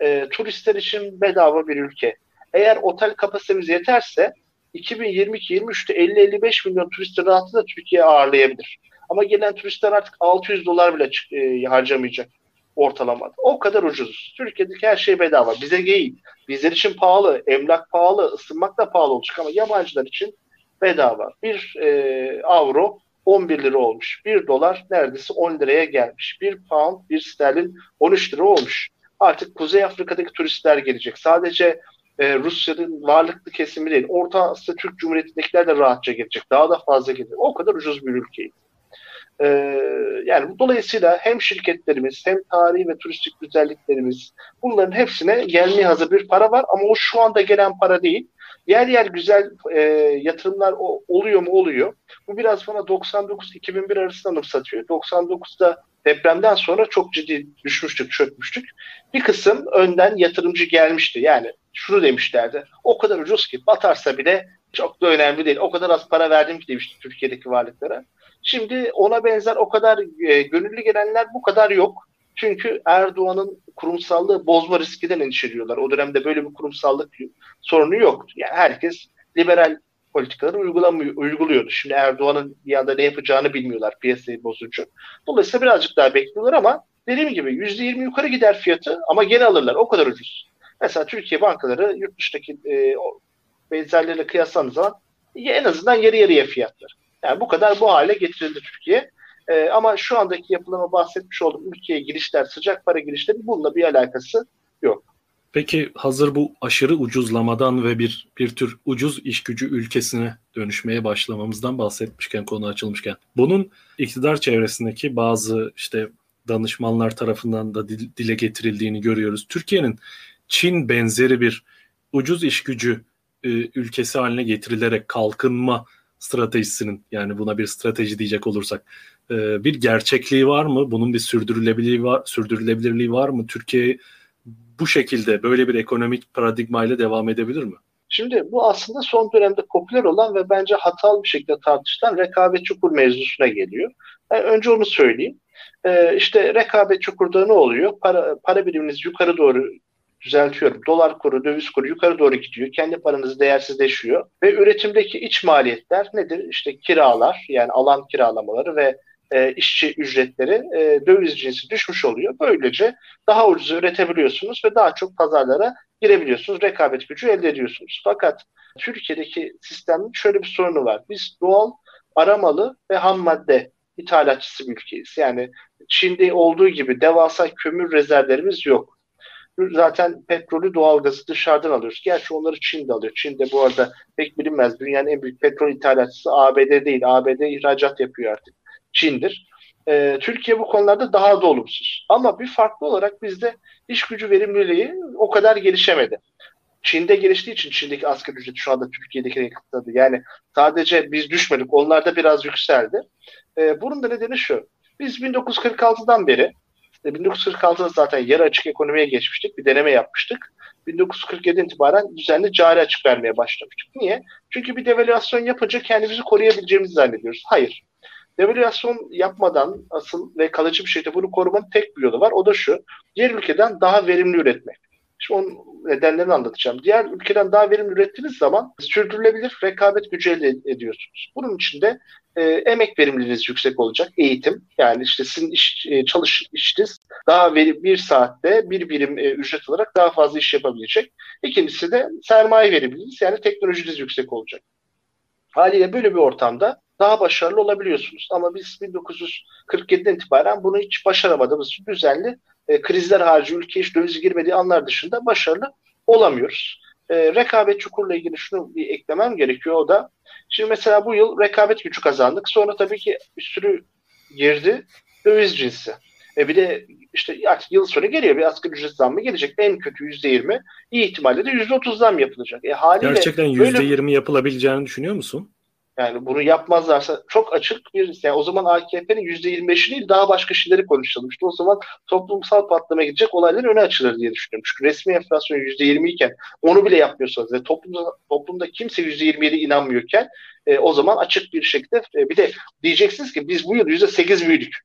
B: E, turistler için bedava bir ülke. Eğer otel kapasitemiz yeterse 2022-23'te 50-55 milyon turisti rahatlıkla Türkiye ağırlayabilir. Ama gelen turistler artık 600 dolar bile e, harcamayacak ortalamada. O kadar ucuz. Türkiye'deki her şey bedava. Bize değil. Bizler için pahalı. Emlak pahalı. ısınmak da pahalı olacak ama yabancılar için bedava. Bir e, avro 11 lira olmuş. 1 dolar neredeyse 10 liraya gelmiş. 1 pound, 1 sterlin 13 lira olmuş. Artık Kuzey Afrika'daki turistler gelecek. Sadece e, Rusya'nın varlıklı kesimi değil. Orta Asya Türk Cumhuriyeti'ndekiler de rahatça gelecek. Daha da fazla gelecek. O kadar ucuz bir ülkeyiz. E, yani dolayısıyla hem şirketlerimiz hem tarihi ve turistik güzelliklerimiz bunların hepsine gelmeye hazır bir para var ama o şu anda gelen para değil. Yer yer güzel e, yatırımlar o, oluyor mu oluyor. Bu biraz bana 99-2001 arasında anımsatıyor. 99'da depremden sonra çok ciddi düşmüştük, çökmüştük. Bir kısım önden yatırımcı gelmişti. Yani şunu demişlerdi. O kadar ucuz ki batarsa bile çok da önemli değil. O kadar az para verdim ki demişti Türkiye'deki varlıklara. Şimdi ona benzer o kadar e, gönüllü gelenler bu kadar yok. Çünkü Erdoğan'ın kurumsallığı bozma riskinden endişeliyorlar. O dönemde böyle bir kurumsallık sorunu yoktu. Yani herkes liberal politikaları uygulamıyor, uyguluyordu. Şimdi Erdoğan'ın bir anda ne yapacağını bilmiyorlar piyasayı bozucu. Dolayısıyla birazcık daha bekliyorlar ama dediğim gibi %20 yukarı gider fiyatı ama gene alırlar. O kadar ucuz. Mesela Türkiye bankaları yurt dışındaki e, benzerleriyle kıyasladığınız zaman en azından yarı yarıya fiyatlar. Yani bu kadar bu hale getirildi Türkiye. E, ama şu andaki yapılama bahsetmiş olduğum ülkeye girişler, sıcak para girişleri bununla bir alakası yok.
A: Peki hazır bu aşırı ucuzlamadan ve bir bir tür ucuz iş gücü ülkesine dönüşmeye başlamamızdan bahsetmişken konu açılmışken bunun iktidar çevresindeki bazı işte danışmanlar tarafından da dile getirildiğini görüyoruz. Türkiye'nin Çin benzeri bir ucuz iş gücü e, ülkesi haline getirilerek kalkınma stratejisinin yani buna bir strateji diyecek olursak e, bir gerçekliği var mı? Bunun bir sürdürülebilirliği var, sürdürülebilirliği var mı? Türkiye bu şekilde böyle bir ekonomik paradigmayla devam edebilir mi?
B: Şimdi bu aslında son dönemde popüler olan ve bence hatalı bir şekilde tartışılan rekabet çukur mevzusuna geliyor. Yani önce onu söyleyeyim. Ee, işte rekabet çukurda ne oluyor? Para, para biriminiz yukarı doğru düzeltiyorum. Dolar kuru, döviz kuru yukarı doğru gidiyor. Kendi paranız değersizleşiyor. Ve üretimdeki iç maliyetler nedir? İşte kiralar yani alan kiralamaları ve e, işçi ücretleri e, döviz cinsi düşmüş oluyor. Böylece daha ucuz üretebiliyorsunuz ve daha çok pazarlara girebiliyorsunuz. Rekabet gücü elde ediyorsunuz. Fakat Türkiye'deki sistemin şöyle bir sorunu var. Biz doğal aramalı ve ham madde ithalatçısı bir ülkeyiz. Yani Çin'de olduğu gibi devasa kömür rezervlerimiz yok. Zaten petrolü, doğalgazı dışarıdan alıyoruz. Gerçi onları Çin de alıyor. Çin de bu arada pek bilinmez. Dünyanın en büyük petrol ithalatçısı ABD değil. ABD ihracat yapıyor artık. Çin'dir. E, Türkiye bu konularda daha da olumsuz. Ama bir farklı olarak bizde iş gücü verimliliği o kadar gelişemedi. Çin'de geliştiği için Çin'deki asgari ücret şu anda Türkiye'deki kıtladı. Yani sadece biz düşmedik, onlar da biraz yükseldi. E, bunun da nedeni şu. Biz 1946'dan beri 1946'da zaten yarı açık ekonomiye geçmiştik. Bir deneme yapmıştık. 1947 itibaren düzenli cari açık vermeye başlamıştık. Niye? Çünkü bir devalüasyon yapınca kendimizi koruyabileceğimizi zannediyoruz. Hayır. Devalüasyon yapmadan asıl ve kalıcı bir şekilde bunu korumanın tek bir yolu var. O da şu. Diğer ülkeden daha verimli üretmek. Şimdi onun nedenlerini anlatacağım. Diğer ülkeden daha verimli ürettiğiniz zaman sürdürülebilir rekabet gücü elde ediyorsunuz. Bunun için de e, emek verimliliğiniz yüksek olacak. Eğitim yani işte sizin iş, e, çalış işiniz daha veri, bir saatte bir birim e, ücret olarak daha fazla iş yapabilecek. İkincisi de sermaye verimliliğiniz yani teknolojiniz yüksek olacak. Haliyle böyle bir ortamda daha başarılı olabiliyorsunuz. Ama biz 1947'den itibaren bunu hiç başaramadığımız düzenli e, krizler harici ülke hiç döviz girmediği anlar dışında başarılı olamıyoruz. E, rekabet çukurla ilgili şunu bir eklemem gerekiyor o da. Şimdi mesela bu yıl rekabet gücü kazandık. Sonra tabii ki bir sürü girdi döviz cinsi. E bir de işte artık yıl sonu geliyor bir asgari ücret zammı gelecek. En kötü yüzde yirmi, iyi ihtimalle de yüzde otuz zam yapılacak. E
A: haliyle Gerçekten yüzde yirmi yapılabileceğini düşünüyor musun?
B: Yani bunu yapmazlarsa çok açık bir yani o zaman AKP'nin %25'i değil daha başka şeyleri konuşalım. İşte o zaman toplumsal patlamaya gidecek olayların öne açılır diye düşünüyorum. Çünkü resmi enflasyon %20 iken onu bile yapmıyorsanız ve toplumda, toplumda kimse %27 inanmıyorken e, o zaman açık bir şekilde e, bir de diyeceksiniz ki biz bu yıl %8 büyüdük.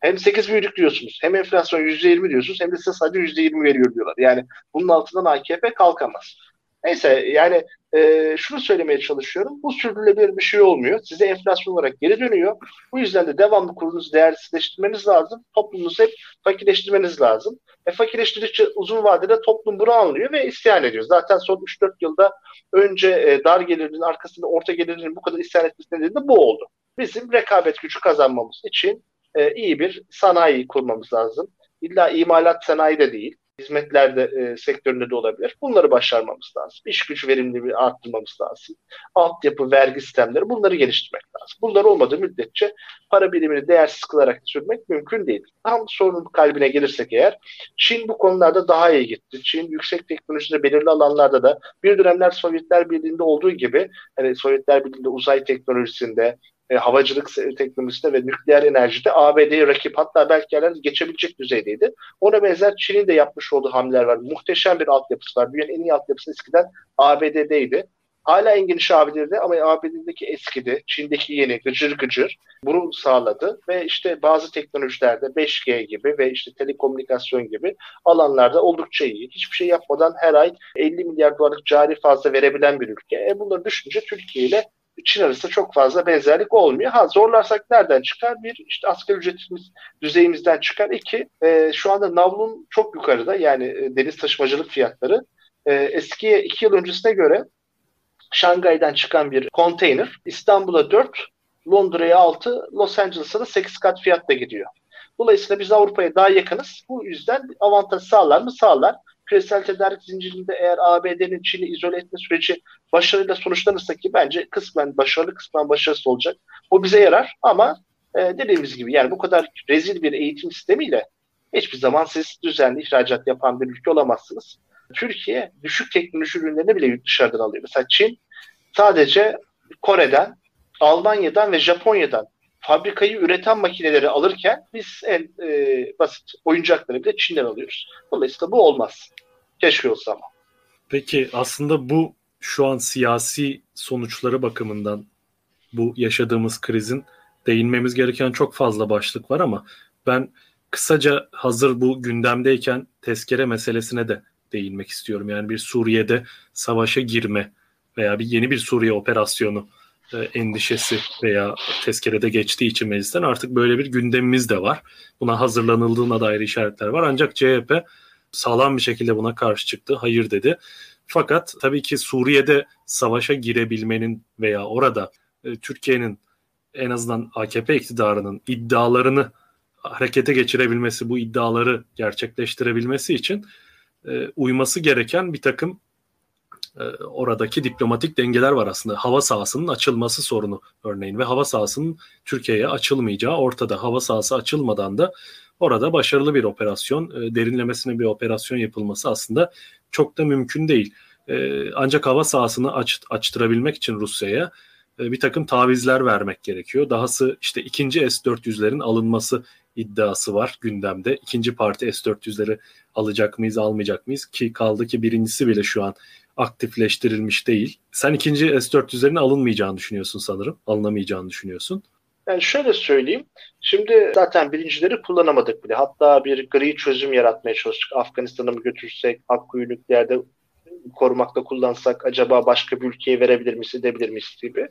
B: Hem 8 büyüdük diyorsunuz hem enflasyon %20 diyorsunuz hem de size sadece %20 veriyor diyorlar. Yani bunun altından AKP kalkamaz. Neyse yani e, şunu söylemeye çalışıyorum. Bu sürdürülebilir bir şey olmuyor. Size enflasyon olarak geri dönüyor. Bu yüzden de devamlı kurunuzu değersizleştirmeniz lazım. Toplumunuzu hep fakirleştirmeniz lazım. E, fakirleştirdikçe uzun vadede toplum bunu anlıyor ve isyan ediyor. Zaten son 3-4 yılda önce e, dar gelirinin arkasında orta gelirinin bu kadar isyan etmesi nedeni de bu oldu. Bizim rekabet gücü kazanmamız için e, iyi bir sanayi kurmamız lazım. İlla imalat sanayi de değil hizmetlerde e, sektöründe de olabilir. Bunları başarmamız lazım. İş güç verimliliği arttırmamız lazım. Altyapı, vergi sistemleri bunları geliştirmek lazım. Bunlar olmadığı müddetçe para birimini değersiz kılarak sürmek mümkün değil. Tam sorunun kalbine gelirsek eğer Çin bu konularda daha iyi gitti. Çin yüksek teknolojide belirli alanlarda da bir dönemler Sovyetler Birliği'nde olduğu gibi hani Sovyetler Birliği'nde uzay teknolojisinde e, havacılık teknolojisinde ve nükleer enerjide ABD'ye rakip hatta belki yerler geçebilecek düzeydeydi. Ona benzer Çin'in de yapmış olduğu hamleler var. Muhteşem bir altyapısı var. Dünyanın en iyi altyapısı eskiden ABD'deydi. Hala en geniş ABD'de ama ABD'deki eskidi, Çin'deki yeni gıcır gıcır bunu sağladı ve işte bazı teknolojilerde 5G gibi ve işte telekomünikasyon gibi alanlarda oldukça iyi. Hiçbir şey yapmadan her ay 50 milyar dolarlık cari fazla verebilen bir ülke. E bunları düşününce Türkiye ile Çin arasında çok fazla benzerlik olmuyor. Ha zorlarsak nereden çıkar? Bir, işte asgari ücretimiz düzeyimizden çıkar. İki, e, şu anda navlun çok yukarıda yani e, deniz taşımacılık fiyatları. E, eskiye iki yıl öncesine göre Şangay'dan çıkan bir konteyner İstanbul'a 4, Londra'ya 6, Los Angeles'a da 8 kat fiyatla gidiyor. Dolayısıyla biz Avrupa'ya daha yakınız. Bu yüzden avantaj sağlar mı? Sağlar küresel tedarik zincirinde eğer ABD'nin Çin'i izole etme süreci başarıyla sonuçlanırsa ki bence kısmen başarılı kısmen başarısız olacak. O bize yarar ama e, dediğimiz gibi yani bu kadar rezil bir eğitim sistemiyle hiçbir zaman siz düzenli ihracat yapan bir ülke olamazsınız. Türkiye düşük teknoloji ürünlerini bile dışarıdan alıyor. Mesela Çin sadece Kore'den, Almanya'dan ve Japonya'dan fabrikayı üreten makineleri alırken biz en e, basit oyuncakları bile Çin'den alıyoruz. Dolayısıyla bu olmaz. Keşke olsa ama.
A: Peki aslında bu şu an siyasi sonuçları bakımından bu yaşadığımız krizin değinmemiz gereken çok fazla başlık var ama ben kısaca hazır bu gündemdeyken tezkere meselesine de değinmek istiyorum. Yani bir Suriye'de savaşa girme veya bir yeni bir Suriye operasyonu endişesi veya tezkerede geçtiği için meclisten artık böyle bir gündemimiz de var. Buna hazırlanıldığına dair işaretler var. Ancak CHP sağlam bir şekilde buna karşı çıktı. Hayır dedi. Fakat tabii ki Suriye'de savaşa girebilmenin veya orada e, Türkiye'nin en azından AKP iktidarının iddialarını harekete geçirebilmesi, bu iddiaları gerçekleştirebilmesi için e, uyması gereken bir takım e, oradaki diplomatik dengeler var aslında. Hava sahasının açılması sorunu örneğin ve hava sahasının Türkiye'ye açılmayacağı ortada. Hava sahası açılmadan da orada başarılı bir operasyon, e, derinlemesine bir operasyon yapılması aslında çok da mümkün değil. E, ancak hava sahasını aç, açtırabilmek için Rusya'ya bir takım tavizler vermek gerekiyor. Dahası işte ikinci S-400'lerin alınması iddiası var gündemde. İkinci parti S-400'leri alacak mıyız, almayacak mıyız? Ki kaldı ki birincisi bile şu an aktifleştirilmiş değil. Sen ikinci S-400'lerin alınmayacağını düşünüyorsun sanırım. Alınamayacağını düşünüyorsun.
B: Yani şöyle söyleyeyim. Şimdi zaten birincileri kullanamadık bile. Hatta bir gri çözüm yaratmaya çalıştık. Afganistan'a mı götürsek, Akkuyu nükleerde korumakta kullansak acaba başka bir ülkeye verebilir miyiz, edebilir miyiz gibi.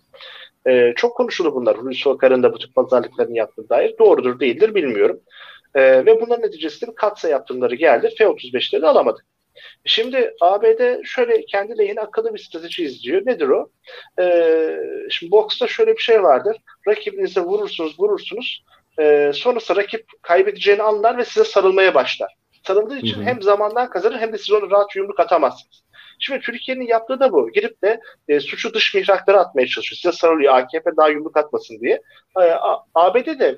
B: E, çok konuşuldu bunlar. Hulusi Akar'ın da bu tip pazarlıklarını yaptığı dair. Doğrudur değildir bilmiyorum. E, ve bunların neticesinde katsa yaptırımları geldi. F-35'leri alamadık. Şimdi ABD şöyle kendi lehine akıllı bir strateji izliyor. Nedir o? Ee, şimdi boksta şöyle bir şey vardır. Rakibinize vurursunuz, vurursunuz. Ee, sonrası rakip kaybedeceğini anlar ve size sarılmaya başlar. Sarıldığı için hı hı. hem zamandan kazanır hem de siz onu rahat yumruk atamazsınız. Şimdi Türkiye'nin yaptığı da bu. Girip de e, suçu dış mihraklara atmaya çalışıyor. Size sarılıyor AKP daha yumruk atmasın diye. E, ABD de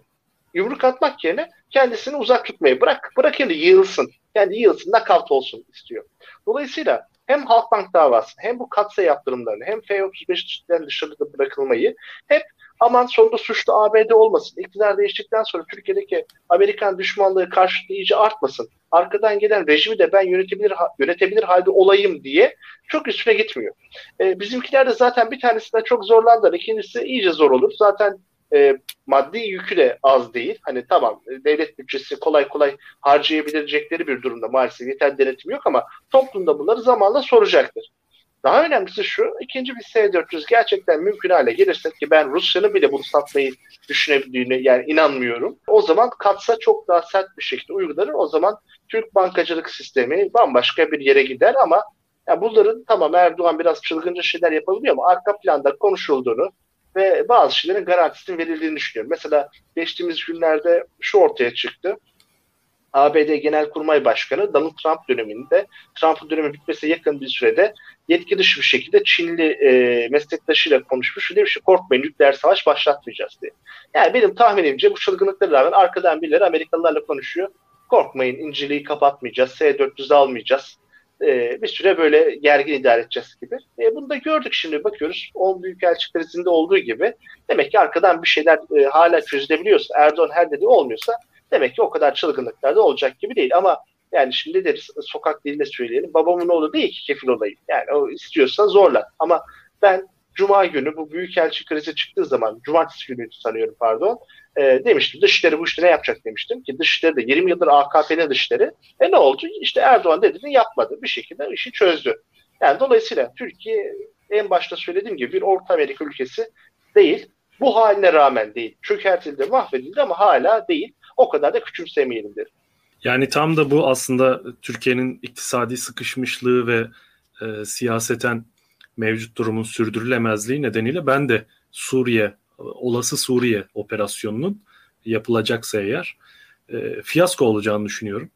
B: yumruk atmak yerine kendisini uzak tutmayı bırak bırak eli yığılsın. Kendi yığılsın, nakavt olsun istiyor. Dolayısıyla hem Halkbank davası hem bu katsa yaptırımlarını hem F-35'den dışarıda bırakılmayı hep aman sonunda suçlu ABD olmasın. İktidar değiştikten sonra Türkiye'deki Amerikan düşmanlığı karşılığı iyice artmasın. Arkadan gelen rejimi de ben yönetebilir yönetebilir halde olayım diye çok üstüne gitmiyor. Ee, bizimkiler de zaten bir tanesinden çok zorlandılar. İkincisi iyice zor olur. Zaten e, maddi yükü de az değil. Hani tamam devlet bütçesi kolay kolay harcayabilecekleri bir durumda maalesef yeterli denetim yok ama toplumda bunları zamanla soracaktır. Daha önemlisi şu, ikinci bir S-400 gerçekten mümkün hale gelirse ki ben Rusya'nın bile bunu satmayı düşünebildiğine yani inanmıyorum. O zaman katsa çok daha sert bir şekilde uygulanır. O zaman Türk bankacılık sistemi bambaşka bir yere gider ama yani bunların tamam Erdoğan biraz çılgınca şeyler yapabiliyor ama arka planda konuşulduğunu, ve bazı şeylerin garantisinin verildiğini düşünüyorum. Mesela geçtiğimiz günlerde şu ortaya çıktı. ABD Genelkurmay Başkanı Donald Trump döneminde Trump'ın dönemi bitmesine yakın bir sürede yetki dışı bir şekilde Çinli e, meslektaşıyla konuşmuş ve demiş ki korkmayın nükleer savaş başlatmayacağız diye. Yani benim tahminimce bu çılgınlıklara rağmen arkadan birileri Amerikalılarla konuşuyor. Korkmayın inceliği kapatmayacağız, S-400 almayacağız e, bir süre böyle gergin idare edeceğiz gibi. E, bunu da gördük şimdi bakıyoruz. 10 büyükelçi krizinde olduğu gibi demek ki arkadan bir şeyler e, hala çözülebiliyorsa Erdoğan her dediği olmuyorsa demek ki o kadar çılgınlıklar da olacak gibi değil ama yani şimdi deriz sokak diliyle söyleyelim. Babamın oğlu değil ki kefil olayım. Yani o istiyorsa zorla. Ama ben Cuma günü bu büyükelçi krizi çıktığı zaman, cumartesi günü sanıyorum pardon, e, demiştim dışişleri bu işte ne yapacak demiştim ki dışişleri de 20 yıldır AKP'nin dışişleri. E ne oldu? İşte Erdoğan dediğini yapmadı. Bir şekilde işi çözdü. Yani dolayısıyla Türkiye en başta söylediğim gibi bir Orta Amerika ülkesi değil. Bu haline rağmen değil. Çökertildi, mahvedildi ama hala değil. O kadar da küçümsemeyelim derim.
A: Yani tam da bu aslında Türkiye'nin iktisadi sıkışmışlığı ve e, siyaseten mevcut durumun sürdürülemezliği nedeniyle ben de Suriye olası Suriye operasyonunun yapılacaksa eğer e, fiyasko olacağını düşünüyorum.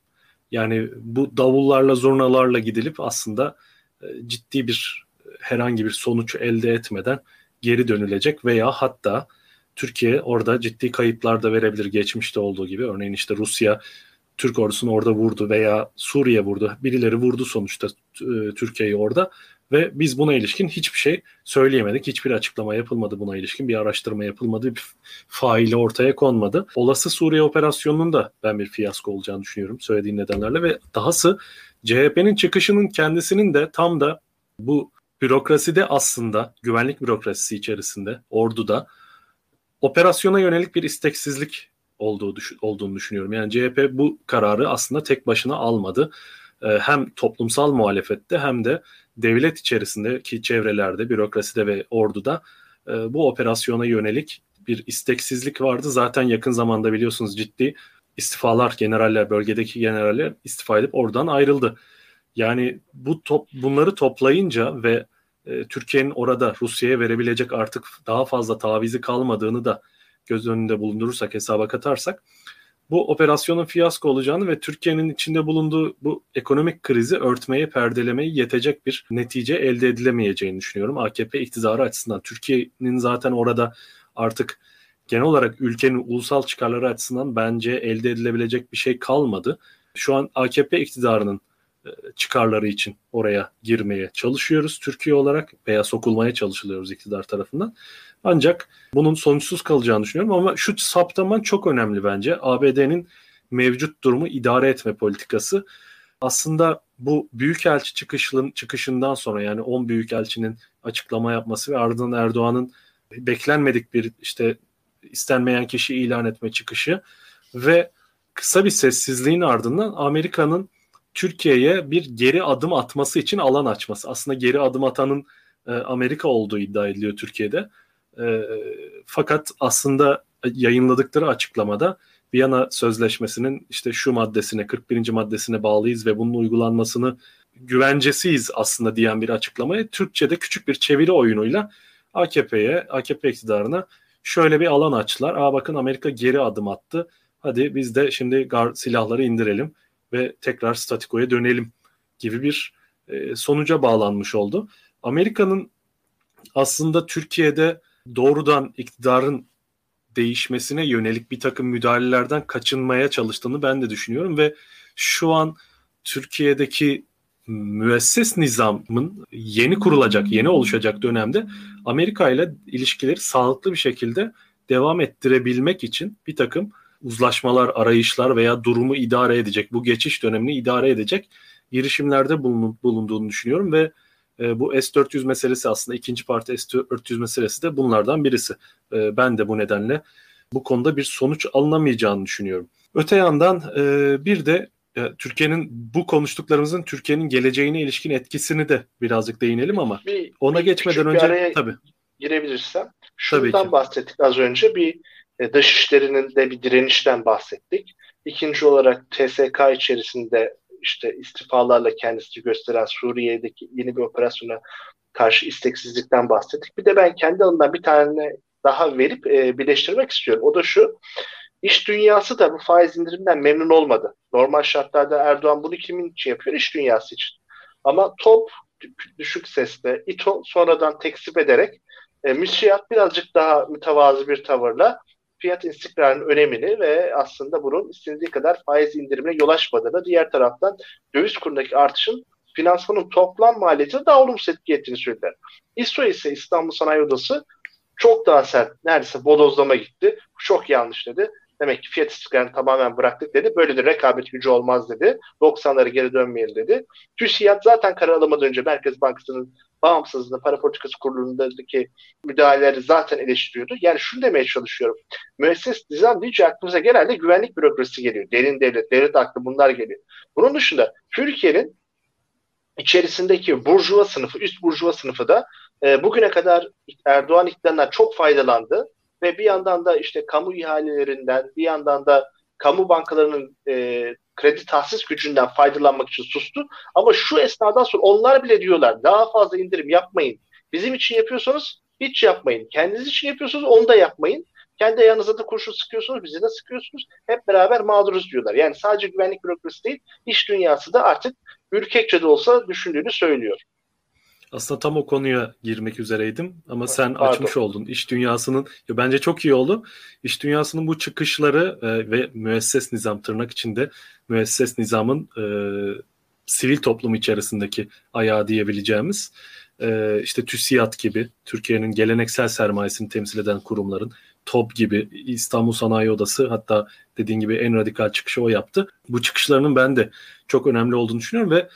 A: Yani bu davullarla zurnalarla gidilip aslında e, ciddi bir herhangi bir sonuç elde etmeden geri dönülecek veya hatta Türkiye orada ciddi kayıplar da verebilir geçmişte olduğu gibi. Örneğin işte Rusya Türk ordusunu orada vurdu veya Suriye vurdu. Birileri vurdu sonuçta e, Türkiye'yi orada ve biz buna ilişkin hiçbir şey söyleyemedik. Hiçbir açıklama yapılmadı buna ilişkin. Bir araştırma yapılmadı. Bir faili ortaya konmadı. Olası Suriye operasyonunun da ben bir fiyasko olacağını düşünüyorum söylediğin nedenlerle ve dahası CHP'nin çıkışının kendisinin de tam da bu bürokraside aslında güvenlik bürokrasisi içerisinde orduda operasyona yönelik bir isteksizlik olduğu olduğunu düşünüyorum. Yani CHP bu kararı aslında tek başına almadı. Ee, hem toplumsal muhalefette hem de devlet içerisindeki çevrelerde, bürokraside ve orduda e, bu operasyona yönelik bir isteksizlik vardı. Zaten yakın zamanda biliyorsunuz ciddi istifalar, generaller, bölgedeki generaller istifa edip oradan ayrıldı. Yani bu top, bunları toplayınca ve e, Türkiye'nin orada Rusya'ya verebilecek artık daha fazla tavizi kalmadığını da göz önünde bulundurursak, hesaba katarsak bu operasyonun fiyasko olacağını ve Türkiye'nin içinde bulunduğu bu ekonomik krizi örtmeye, perdelemeye yetecek bir netice elde edilemeyeceğini düşünüyorum. AKP iktidarı açısından Türkiye'nin zaten orada artık genel olarak ülkenin ulusal çıkarları açısından bence elde edilebilecek bir şey kalmadı. Şu an AKP iktidarının e, çıkarları için oraya girmeye çalışıyoruz Türkiye olarak veya sokulmaya çalışılıyoruz iktidar tarafından. Ancak bunun sonuçsuz kalacağını düşünüyorum ama şu saptaman çok önemli bence. ABD'nin mevcut durumu idare etme politikası. Aslında bu büyükelçi çıkışının çıkışından sonra yani 10 büyükelçinin açıklama yapması ve ardından Erdoğan'ın beklenmedik bir işte istenmeyen kişi ilan etme çıkışı ve kısa bir sessizliğin ardından Amerika'nın Türkiye'ye bir geri adım atması için alan açması. Aslında geri adım atanın e, Amerika olduğu iddia ediliyor Türkiye'de. E, fakat aslında yayınladıkları açıklamada Viyana Sözleşmesi'nin işte şu maddesine 41. maddesine bağlıyız ve bunun uygulanmasını güvencesiyiz aslında diyen bir açıklamayı Türkçe'de küçük bir çeviri oyunuyla AKP'ye, AKP iktidarına şöyle bir alan açtılar. Aa bakın Amerika geri adım attı. Hadi biz de şimdi gar silahları indirelim ve tekrar statikoya dönelim gibi bir e, sonuca bağlanmış oldu. Amerika'nın aslında Türkiye'de doğrudan iktidarın değişmesine yönelik bir takım müdahalelerden kaçınmaya çalıştığını ben de düşünüyorum ve şu an Türkiye'deki müesses nizamın yeni kurulacak, yeni oluşacak dönemde Amerika ile ilişkileri sağlıklı bir şekilde devam ettirebilmek için bir takım uzlaşmalar, arayışlar veya durumu idare edecek, bu geçiş dönemini idare edecek girişimlerde bulunduğunu düşünüyorum ve e, bu S-400 meselesi aslında ikinci parti S-400 meselesi de bunlardan birisi. E, ben de bu nedenle bu konuda bir sonuç alınamayacağını düşünüyorum. Öte yandan e, bir de e, Türkiye'nin bu konuştuklarımızın Türkiye'nin geleceğine ilişkin etkisini de birazcık değinelim ama bir, ona bir geçmeden önce tabii
B: girebilirsem şundan bahsettik az önce bir e, dışişlerinin de bir direnişten bahsettik. İkinci olarak TSK içerisinde işte istifalarla kendisini gösteren Suriye'deki yeni bir operasyona karşı isteksizlikten bahsettik. Bir de ben kendi alanından bir tane daha verip e, birleştirmek istiyorum. O da şu. İş dünyası da bu faiz indiriminden memnun olmadı. Normal şartlarda Erdoğan bunu kimin için yapıyor? İş dünyası için. Ama top düşük sesle İTO sonradan tekzip ederek e, müsiyat birazcık daha mütevazı bir tavırla fiyat istikrarının önemini ve aslında bunun istendiği kadar faiz indirimine yol açmadığını, diğer taraftan döviz kurundaki artışın finansmanın toplam maliyetine daha olumsuz etki ettiğini söylediler. İSO ise İstanbul Sanayi Odası çok daha sert, neredeyse bodozlama gitti. Çok yanlış dedi. Demek ki fiyat istikrarını tamamen bıraktık dedi. Böyle de rekabet gücü olmaz dedi. 90'ları geri dönmeyelim dedi. TÜSİAD zaten karar alamadan önce Merkez Bankası'nın bağımsızlığı, para politikası kurulundaki müdahaleleri zaten eleştiriyordu. Yani şunu demeye çalışıyorum. Müesses nizam deyince aklımıza genelde güvenlik bürokrasisi geliyor. Derin devlet, devlet aklı bunlar geliyor. Bunun dışında Türkiye'nin içerisindeki burjuva sınıfı, üst burjuva sınıfı da e, bugüne kadar Erdoğan iktidarından çok faydalandı ve bir yandan da işte kamu ihalelerinden, bir yandan da kamu bankalarının e, kredi tahsis gücünden faydalanmak için sustu. Ama şu esnadan sonra onlar bile diyorlar daha fazla indirim yapmayın. Bizim için yapıyorsanız hiç yapmayın. Kendiniz için yapıyorsanız onu da yapmayın. Kendi ayağınıza da kurşun sıkıyorsunuz, bizi de sıkıyorsunuz. Hep beraber mağduruz diyorlar. Yani sadece güvenlik bürokrasi değil, iş dünyası da artık ürkekçe de olsa düşündüğünü söylüyor.
A: Aslında tam o konuya girmek üzereydim ama sen Pardon. açmış oldun. İş dünyasının ya bence çok iyi oldu. İş dünyasının bu çıkışları e, ve müesses nizam tırnak içinde müesses nizamın e, sivil toplum içerisindeki ayağı diyebileceğimiz e, işte TÜSİAD gibi Türkiye'nin geleneksel sermayesini temsil eden kurumların TOP gibi İstanbul Sanayi Odası hatta dediğin gibi en radikal çıkışı o yaptı. Bu çıkışlarının ben de çok önemli olduğunu düşünüyorum ve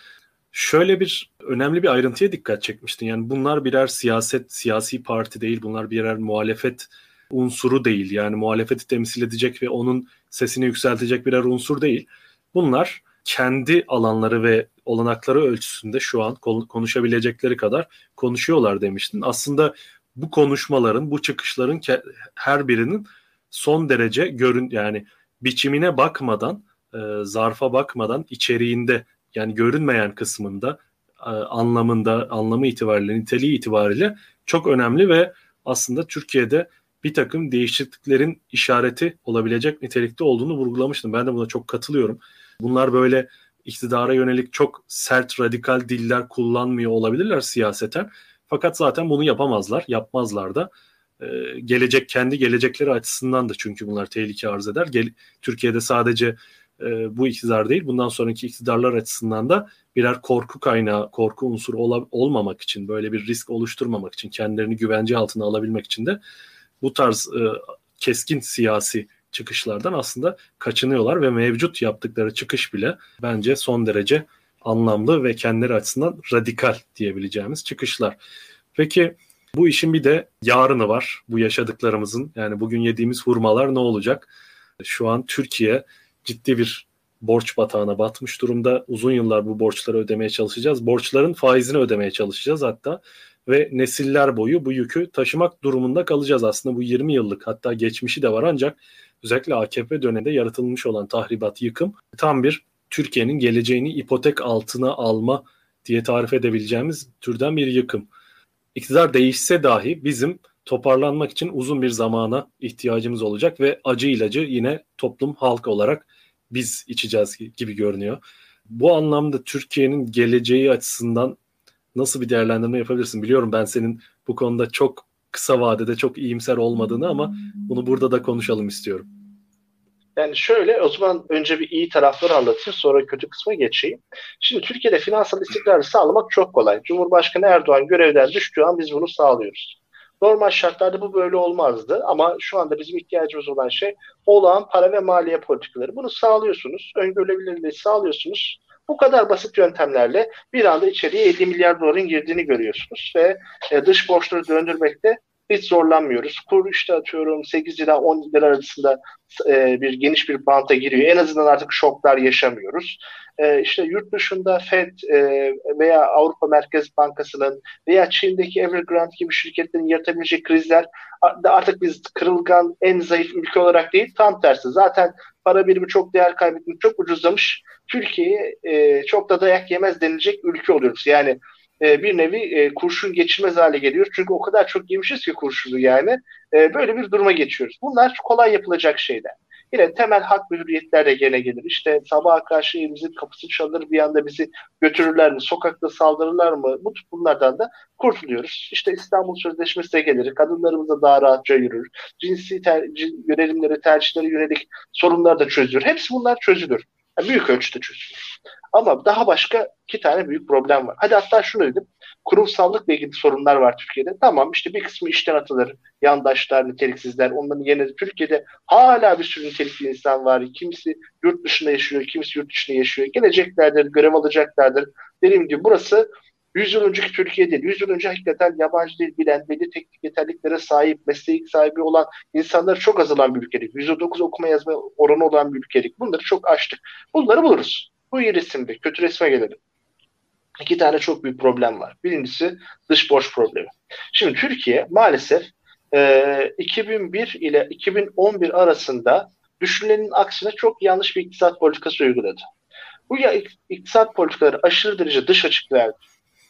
A: şöyle bir önemli bir ayrıntıya dikkat çekmiştin. Yani bunlar birer siyaset, siyasi parti değil. Bunlar birer muhalefet unsuru değil. Yani muhalefeti temsil edecek ve onun sesini yükseltecek birer unsur değil. Bunlar kendi alanları ve olanakları ölçüsünde şu an konuşabilecekleri kadar konuşuyorlar demiştin. Aslında bu konuşmaların, bu çıkışların her birinin son derece görün yani biçimine bakmadan, e, zarfa bakmadan içeriğinde yani görünmeyen kısmında e, anlamında, anlamı itibariyle, niteliği itibariyle çok önemli ve aslında Türkiye'de bir takım değişikliklerin işareti olabilecek nitelikte olduğunu vurgulamıştım. Ben de buna çok katılıyorum. Bunlar böyle iktidara yönelik çok sert, radikal diller kullanmıyor olabilirler siyaseten. Fakat zaten bunu yapamazlar, yapmazlar da. Ee, gelecek kendi gelecekleri açısından da çünkü bunlar tehlike arz eder. Gel, Türkiye'de sadece e, bu iktidar değil bundan sonraki iktidarlar açısından da birer korku kaynağı, korku unsuru ol, olmamak için böyle bir risk oluşturmamak için kendilerini güvence altına alabilmek için de bu tarz e, keskin siyasi çıkışlardan aslında kaçınıyorlar ve mevcut yaptıkları çıkış bile bence son derece anlamlı ve kendileri açısından radikal diyebileceğimiz çıkışlar. Peki bu işin bir de yarını var. Bu yaşadıklarımızın yani bugün yediğimiz hurmalar ne olacak? Şu an Türkiye ciddi bir borç batağına batmış durumda. Uzun yıllar bu borçları ödemeye çalışacağız. Borçların faizini ödemeye çalışacağız hatta ve nesiller boyu bu yükü taşımak durumunda kalacağız. Aslında bu 20 yıllık hatta geçmişi de var ancak özellikle AKP döneminde yaratılmış olan tahribat, yıkım tam bir Türkiye'nin geleceğini ipotek altına alma diye tarif edebileceğimiz türden bir yıkım. İktidar değişse dahi bizim toparlanmak için uzun bir zamana ihtiyacımız olacak ve acı ilacı yine toplum halk olarak biz içeceğiz gibi görünüyor. Bu anlamda Türkiye'nin geleceği açısından nasıl bir değerlendirme yapabilirsin? Biliyorum ben senin bu konuda çok kısa vadede çok iyimser olmadığını ama bunu burada da konuşalım istiyorum.
B: Yani şöyle o zaman önce bir iyi tarafları anlatayım sonra kötü kısma geçeyim. Şimdi Türkiye'de finansal istikrarı sağlamak çok kolay. Cumhurbaşkanı Erdoğan görevden düştüğü an biz bunu sağlıyoruz. Normal şartlarda bu böyle olmazdı ama şu anda bizim ihtiyacımız olan şey olağan para ve maliye politikaları. Bunu sağlıyorsunuz, öngörülebilirliği sağlıyorsunuz. Bu kadar basit yöntemlerle bir anda içeriye 50 milyar doların girdiğini görüyorsunuz ve e, dış borçları döndürmekte hiç zorlanmıyoruz. Kur işte atıyorum 8 lira 10 lira arasında e, bir geniş bir banta giriyor. En azından artık şoklar yaşamıyoruz. E, işte yurt dışında Fed e, veya Avrupa Merkez Bankası'nın veya Çin'deki Evergrande gibi şirketlerin yaratabileceği krizler artık biz kırılgan en zayıf ülke olarak değil tam tersi. Zaten para birimi çok değer kaybetmiş, çok ucuzlamış. Türkiye'ye e, çok da dayak yemez denilecek ülke oluyoruz. Yani e, bir nevi e, kurşun geçilmez hale geliyor. Çünkü o kadar çok yemişiz ki kurşunu yani. E, böyle bir duruma geçiyoruz. Bunlar kolay yapılacak şeyler. Yine temel hak ve hürriyetler de gene gelir. İşte sabaha karşı evimizin kapısı çalır bir anda bizi götürürler mi? Sokakta saldırırlar mı? Bu tip bunlardan da kurtuluyoruz. İşte İstanbul Sözleşmesi de gelir. Kadınlarımıza daha rahatça yürür. Cinsi ter yönelimleri, tercihlere yönelik sorunlar da çözülür. Hepsi bunlar çözülür. Yani büyük ölçüde çözülür. Ama daha başka iki tane büyük problem var. Hadi hatta şunu dedim. Kurumsallıkla ilgili sorunlar var Türkiye'de. Tamam işte bir kısmı işten atılır. Yandaşlar, niteliksizler. Onların yerine Türkiye'de hala bir sürü nitelikli insan var. Kimisi yurt dışında yaşıyor, kimisi yurt dışında yaşıyor. Geleceklerdir, görev alacaklardır. Dediğim gibi burası 100 yıl önceki Türkiye değil. 100 yıl önce hakikaten yabancı dil bilen, belli teknik yeterliklere sahip, meslek sahibi olan insanlar çok azalan bir ülkelik. %9 okuma yazma oranı olan bir ülkelik. Bunları çok açtık. Bunları buluruz. Bu iyi resimde. Kötü resme gelelim. İki tane çok büyük problem var. Birincisi dış borç problemi. Şimdi Türkiye maalesef e, 2001 ile 2011 arasında düşünülenin aksine çok yanlış bir iktisat politikası uyguladı. Bu ya iktisat politikaları aşırı derece dış açık verdi.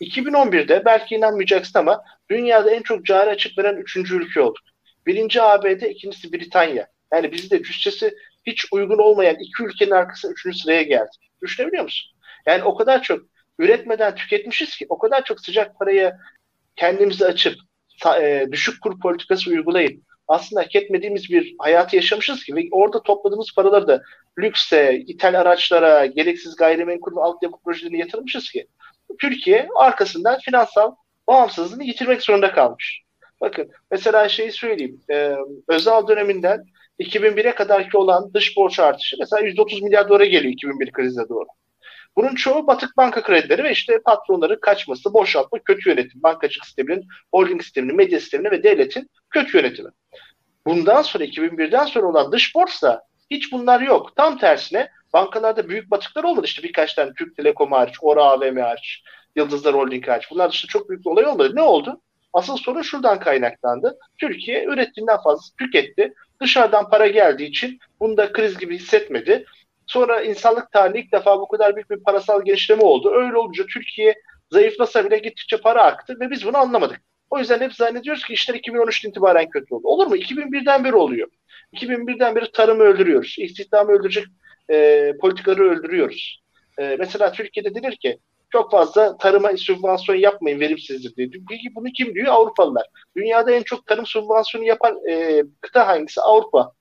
B: 2011'de belki inanmayacaksın ama dünyada en çok cari açık veren üçüncü ülke olduk. Birinci ABD, ikincisi Britanya. Yani bizde cüssesi hiç uygun olmayan iki ülkenin arkasına üçüncü sıraya geldi. Düşünebiliyor musun? Yani o kadar çok üretmeden tüketmişiz ki o kadar çok sıcak paraya kendimizi açıp e, düşük kur politikası uygulayıp aslında hak etmediğimiz bir hayatı yaşamışız ki ve orada topladığımız paraları da lükse, ithal araçlara, gereksiz gayrimenkul ve altyapı projelerine yatırmışız ki Türkiye arkasından finansal bağımsızlığını yitirmek zorunda kalmış. Bakın mesela şeyi söyleyeyim. E, Özal döneminden 2001'e kadarki olan dış borç artışı mesela 130 milyar dolara geliyor 2001 krize doğru. Bunun çoğu batık banka kredileri ve işte patronların kaçması, boşaltma, kötü yönetim, bankacılık sisteminin, holding sisteminin, medya sisteminin ve devletin kötü yönetimi. Bundan sonra 2001'den sonra olan dış borçsa hiç bunlar yok. Tam tersine bankalarda büyük batıklar olmadı. İşte birkaç tane Türk Telekom hariç, Ora AVM hariç, Yıldızlar Holding hariç. Bunlar dışında çok büyük bir olay olmadı. Ne oldu? Asıl sorun şuradan kaynaklandı. Türkiye ürettiğinden fazla tüketti. Dışarıdan para geldiği için bunu da kriz gibi hissetmedi. Sonra insanlık tarihinde ilk defa bu kadar büyük bir parasal genişleme oldu. Öyle olunca Türkiye zayıflasa bile gittikçe para aktı ve biz bunu anlamadık. O yüzden hep zannediyoruz ki işler 2013'ten itibaren kötü oldu. Olur mu? 2001'den beri oluyor. 2001'den beri tarımı öldürüyoruz. İstihdamı öldürecek e, politikaları öldürüyoruz. E, mesela Türkiye'de denir ki çok fazla tarıma sübvansiyon yapmayın verimsizdir diye. Peki bunu kim diyor? Avrupalılar. Dünyada en çok tarım sübvansiyonu yapan e, kıta hangisi? Avrupa.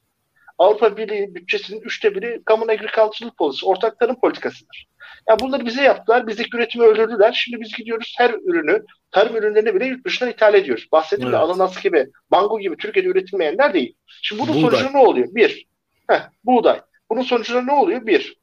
B: Avrupa Birliği bütçesinin üçte biri Common Agricultural Policy, ortak tarım politikasıdır. Yani bunları bize yaptılar, bizdeki üretimi öldürdüler. Şimdi biz gidiyoruz her ürünü, tarım ürünlerini bile yurt dışına ithal ediyoruz. Bahsettiğim evet. ananas gibi, mango gibi Türkiye'de üretilmeyenler değil. Şimdi bunun buğday. sonucu ne oluyor? Bir, heh, buğday. Bunun sonucunda ne oluyor? Bir,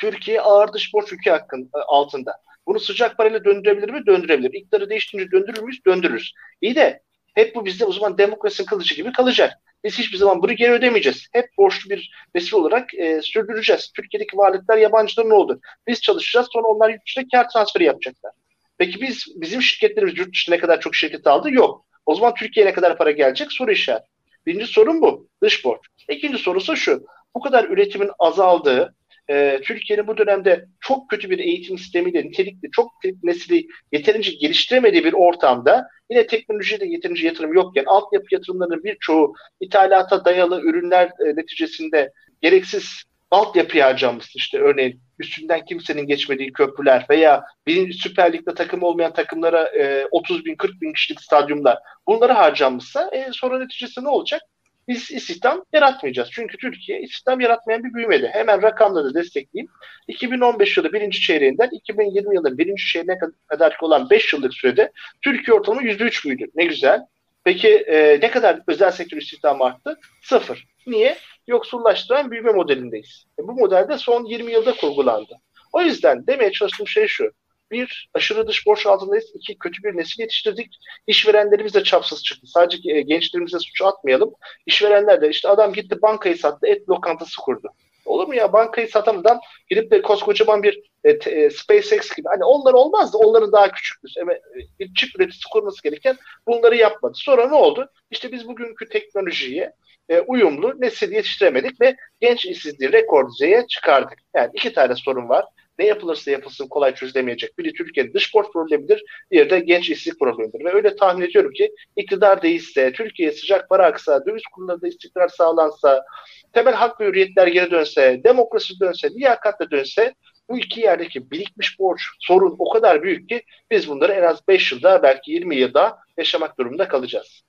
B: Türkiye ağır dış borç ülke hakkın, e, altında. Bunu sıcak parayla döndürebilir mi? Döndürebilir. İktidarı değiştirince döndürür müyüz? Döndürürüz. İyi de hep bu bizde o zaman demokrasinin kılıcı gibi kalacak. Biz hiçbir zaman bunu geri ödemeyeceğiz. Hep borçlu bir nesil olarak e, sürdüreceğiz. Türkiye'deki varlıklar yabancıların oldu. Biz çalışacağız sonra onlar yurt dışına kar transferi yapacaklar. Peki biz bizim şirketlerimiz yurt dışında ne kadar çok şirket aldı? Yok. O zaman Türkiye'ye ne kadar para gelecek? Soru işareti. Birinci sorun bu. Dış borç. İkinci sorusu şu. Bu kadar üretimin azaldığı, e, Türkiye'nin bu dönemde çok kötü bir eğitim sistemiyle nitelikli, çok nesli yeterince geliştiremediği bir ortamda yine teknolojide yeterince yatırım yokken altyapı yatırımlarının birçoğu ithalata dayalı ürünler e, neticesinde gereksiz altyapıya harcanmıştır. İşte örneğin üstünden kimsenin geçmediği köprüler veya bir Süper Lig'de takım olmayan takımlara e, 30 bin 40 bin kişilik stadyumlar bunları harcanmışsa e, sonra neticesi ne olacak? Biz istihdam yaratmayacağız. Çünkü Türkiye istihdam yaratmayan bir büyümedi. Hemen rakamları destekleyeyim. 2015 yılı birinci çeyreğinden 2020 yılının birinci çeyreğine kadar olan 5 yıllık sürede Türkiye ortalama %3 büyüdü. Ne güzel. Peki e, ne kadar özel sektör istihdam arttı? Sıfır. Niye? Yoksullaştıran büyüme modelindeyiz. E, bu modelde son 20 yılda kurgulandı. O yüzden demeye çalıştığım şey şu. Bir, aşırı dış borç altındayız. İki, kötü bir nesil yetiştirdik. İşverenlerimiz de çapsız çıktı. Sadece e, gençlerimize suç atmayalım. İşverenler de işte adam gitti bankayı sattı, et lokantası kurdu. Olur mu ya bankayı satan adam gidip de koskocaman bir e, e, SpaceX gibi. Hani onlar olmaz da onların daha küçüktür. Evet, bir çip üreticisi kurması gereken bunları yapmadı. Sonra ne oldu? İşte biz bugünkü teknolojiye e, uyumlu nesil yetiştiremedik ve genç işsizliği rekor düzeye çıkardık. Yani iki tane sorun var ne yapılırsa yapılsın kolay çözülemeyecek. Biri Türkiye'nin dış borç problemidir, diğeri de genç işsizlik problemidir. Ve öyle tahmin ediyorum ki iktidar değişse, Türkiye'ye sıcak para aksa, döviz kurlarında istikrar sağlansa, temel hak ve hürriyetler geri dönse, demokrasi dönse, liyakatle dönse bu iki yerdeki birikmiş borç sorun o kadar büyük ki biz bunları en az 5 yılda belki 20 yılda yaşamak durumunda kalacağız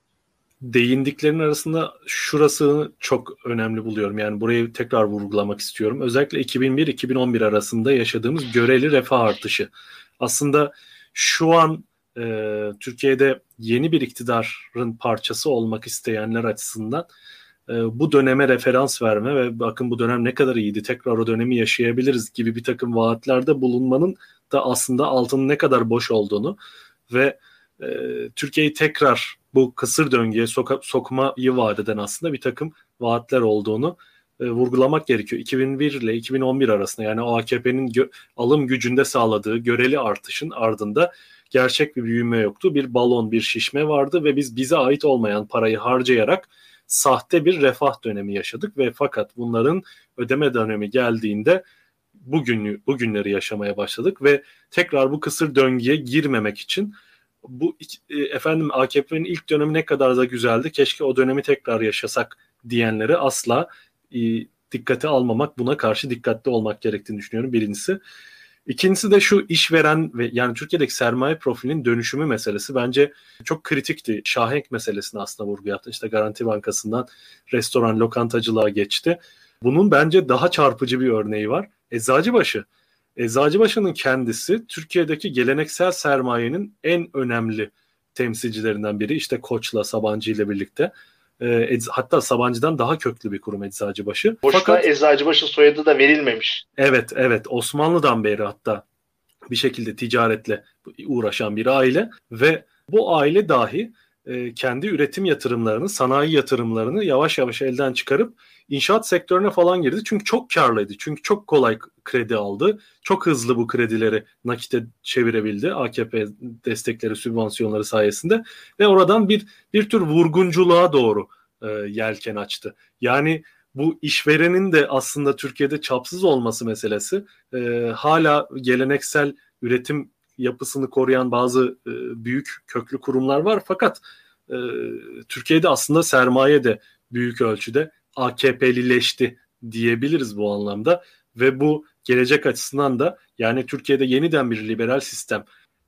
A: değindiklerin arasında şurası çok önemli buluyorum. Yani burayı tekrar vurgulamak istiyorum. Özellikle 2001-2011 arasında yaşadığımız göreli refah artışı. Aslında şu an e, Türkiye'de yeni bir iktidarın parçası olmak isteyenler açısından e, bu döneme referans verme ve bakın bu dönem ne kadar iyiydi tekrar o dönemi yaşayabiliriz gibi bir takım vaatlerde bulunmanın da aslında altının ne kadar boş olduğunu ve e, Türkiye'yi tekrar bu kısır döngüye soka, sokmayı vaat eden aslında bir takım vaatler olduğunu e, vurgulamak gerekiyor. 2001 ile 2011 arasında yani AKP'nin gö- alım gücünde sağladığı göreli artışın ardında gerçek bir büyüme yoktu. Bir balon, bir şişme vardı ve biz bize ait olmayan parayı harcayarak sahte bir refah dönemi yaşadık ve fakat bunların ödeme dönemi geldiğinde bugünü bugünleri yaşamaya başladık ve tekrar bu kısır döngüye girmemek için bu e, efendim AKP'nin ilk dönemi ne kadar da güzeldi. Keşke o dönemi tekrar yaşasak diyenleri asla e, dikkate almamak, buna karşı dikkatli olmak gerektiğini düşünüyorum birincisi. İkincisi de şu işveren ve yani Türkiye'deki sermaye profilinin dönüşümü meselesi bence çok kritikti. Şahenk meselesini aslında vurgu yaptı. İşte Garanti Bankası'ndan restoran, lokantacılığa geçti. Bunun bence daha çarpıcı bir örneği var. Eczacıbaşı. Eczacıbaşı'nın kendisi Türkiye'deki geleneksel sermayenin en önemli temsilcilerinden biri. İşte Koç'la, Sabancı ile birlikte. E, hatta Sabancı'dan daha köklü bir kurum Eczacıbaşı.
B: Boşuna Fakat, Eczacıbaşı soyadı da verilmemiş.
A: Evet, evet. Osmanlı'dan beri hatta bir şekilde ticaretle uğraşan bir aile ve bu aile dahi e, kendi üretim yatırımlarını, sanayi yatırımlarını yavaş yavaş elden çıkarıp inşaat sektörüne falan girdi. Çünkü çok karlıydı. Çünkü çok kolay kredi aldı. Çok hızlı bu kredileri nakite çevirebildi AKP destekleri, sübvansiyonları sayesinde ve oradan bir bir tür vurgunculuğa doğru e, yelken açtı. Yani bu işverenin de aslında Türkiye'de çapsız olması meselesi e, hala geleneksel üretim yapısını koruyan bazı e, büyük köklü kurumlar var fakat e, Türkiye'de aslında sermaye de büyük ölçüde AKP'lileşti diyebiliriz bu anlamda ve bu gelecek açısından da yani Türkiye'de yeniden bir liberal sistem,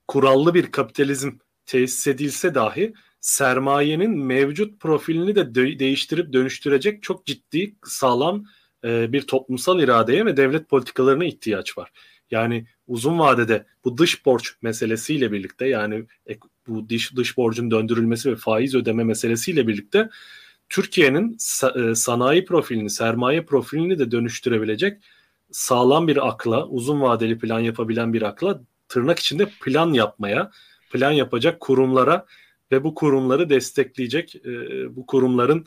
A: kurallı bir kapitalizm tesis edilse dahi sermayenin mevcut profilini de de- değiştirip dönüştürecek çok ciddi sağlam e, bir toplumsal iradeye ve devlet politikalarına ihtiyaç var. Yani uzun vadede bu dış borç meselesiyle birlikte yani bu dış, dış borcun döndürülmesi ve faiz ödeme meselesiyle birlikte Türkiye'nin e, sanayi profilini, sermaye profilini de dönüştürebilecek sağlam bir akla, uzun vadeli plan yapabilen bir akla tırnak içinde plan yapmaya, plan yapacak kurumlara ve bu kurumları destekleyecek, e, bu kurumların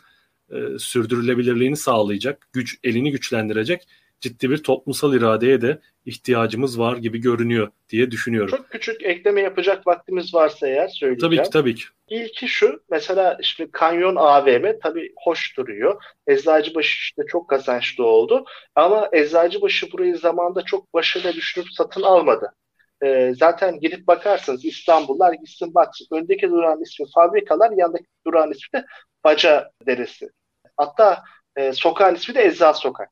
A: e, sürdürülebilirliğini sağlayacak, güç elini güçlendirecek ciddi bir toplumsal iradeye de ihtiyacımız var gibi görünüyor diye düşünüyorum.
B: Çok küçük ekleme yapacak vaktimiz varsa eğer söyleyeceğim.
A: Tabii ki tabii ki.
B: İlki şu mesela işte Kanyon AVM tabii hoş duruyor. Eczacıbaşı işte çok kazançlı oldu. Ama Eczacıbaşı burayı zamanda çok başarılı düşünüp satın almadı. Ee, zaten gidip bakarsanız İstanbullar gitsin baksın. Öndeki duran ismi fabrikalar, yandaki duran ismi de Baca Deresi. Hatta e, sokağın ismi de Eczacı Sokak.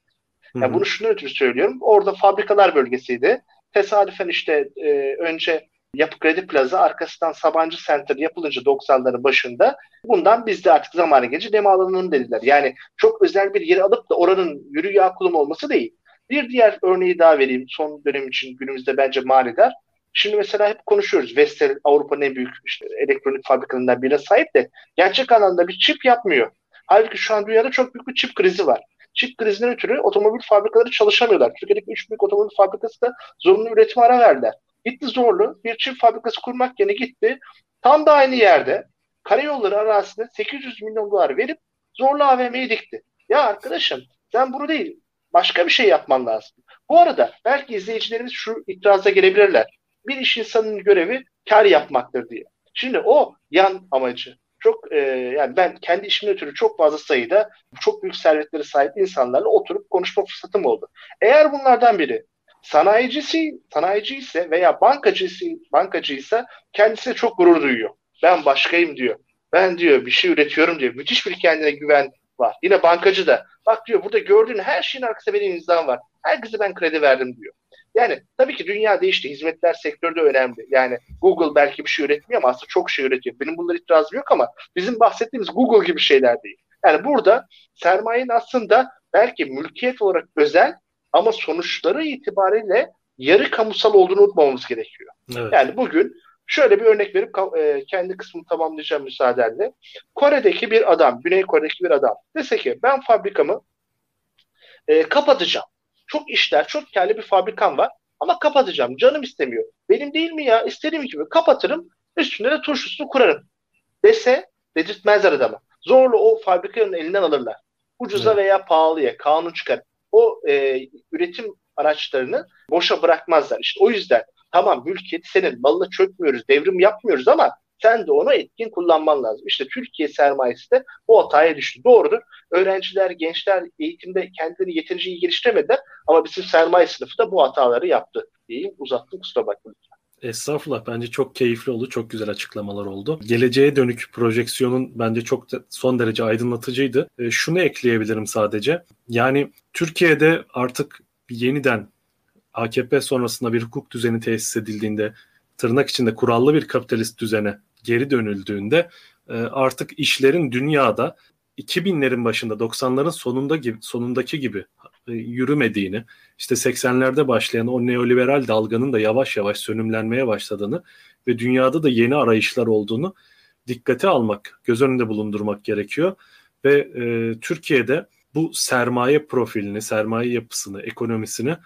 B: Yani bunu şunun ötürü söylüyorum. Orada fabrikalar bölgesiydi. Tesadüfen işte e, önce Yapı Kredi Plaza arkasından Sabancı Center yapılınca 90'ların başında bundan biz de artık zamanı gelince deme alanının dediler. Yani çok özel bir yeri alıp da oranın yürü yağ kulum olması değil. Bir diğer örneği daha vereyim son dönem için günümüzde bence manidar. Şimdi mesela hep konuşuyoruz. Vestel Avrupa'nın en büyük işte elektronik fabrikalarından birine sahip de gerçek anlamda bir çip yapmıyor. Halbuki şu an dünyada çok büyük bir çip krizi var çip krizinden ötürü otomobil fabrikaları çalışamıyorlar. Türkiye'deki üç büyük otomobil fabrikası da zorunlu üretim ara verdiler. Gitti zorlu bir çip fabrikası kurmak yerine gitti. Tam da aynı yerde karayolları arasında 800 milyon dolar verip zorlu AVM'yi dikti. Ya arkadaşım sen bunu değil başka bir şey yapman lazım. Bu arada belki izleyicilerimiz şu itiraza gelebilirler. Bir iş insanının görevi kar yapmaktır diye. Şimdi o yan amacı çok e, yani ben kendi işimden ötürü çok fazla sayıda çok büyük servetlere sahip insanlarla oturup konuşma fırsatım oldu. Eğer bunlardan biri sanayicisi, sanayici ise veya bankacısı, bankacıysa kendisine çok gurur duyuyor. Ben başkayım diyor. Ben diyor bir şey üretiyorum diyor. Müthiş bir kendine güven var. Yine bankacı da bak diyor burada gördüğün her şeyin arkasında benim imzam var. Herkese ben kredi verdim diyor. Yani tabii ki dünya değişti. Hizmetler sektörü de önemli. Yani Google belki bir şey üretmiyor ama aslında çok şey üretiyor. Benim bunlara itirazım yok ama bizim bahsettiğimiz Google gibi şeyler değil. Yani burada sermayenin aslında belki mülkiyet olarak özel ama sonuçları itibariyle yarı kamusal olduğunu unutmamamız gerekiyor. Evet. Yani bugün şöyle bir örnek verip e, kendi kısmını tamamlayacağım müsaadenle. Kore'deki bir adam, Güney Kore'deki bir adam dese ki ben fabrikamı e, kapatacağım. Çok işler, çok karlı bir fabrikam var ama kapatacağım. Canım istemiyor. Benim değil mi ya? İstediğim gibi kapatırım. Üstünde de turşusunu kurarım. Dese dedirtmezler adamı. Zorla o fabrikanın elinden alırlar. Ucuza evet. veya pahalıya kanun çıkar. O e, üretim araçlarını boşa bırakmazlar. İşte o yüzden tamam mülkiyet senin malına çökmüyoruz, devrim yapmıyoruz ama sen de onu etkin kullanman lazım. İşte Türkiye sermayesi de bu hataya düştü. Doğrudur. Öğrenciler, gençler eğitimde kendilerini yeterince iyi geliştiremediler ama bizim sermaye sınıfı da bu hataları yaptı diyeyim. Uzattım kusura bakmayın.
A: Estağfurullah bence çok keyifli oldu. Çok güzel açıklamalar oldu. Geleceğe dönük projeksiyonun bence çok de, son derece aydınlatıcıydı. E, şunu ekleyebilirim sadece. Yani Türkiye'de artık yeniden AKP sonrasında bir hukuk düzeni tesis edildiğinde tırnak içinde kurallı bir kapitalist düzene geri dönüldüğünde e, artık işlerin dünyada 2000'lerin başında 90'ların sonunda gibi sonundaki gibi e, yürümediğini, işte 80'lerde başlayan o neoliberal dalganın da yavaş yavaş sönümlenmeye başladığını ve dünyada da yeni arayışlar olduğunu dikkate almak, göz önünde bulundurmak gerekiyor. Ve e, Türkiye'de bu sermaye profilini, sermaye yapısını, ekonomisini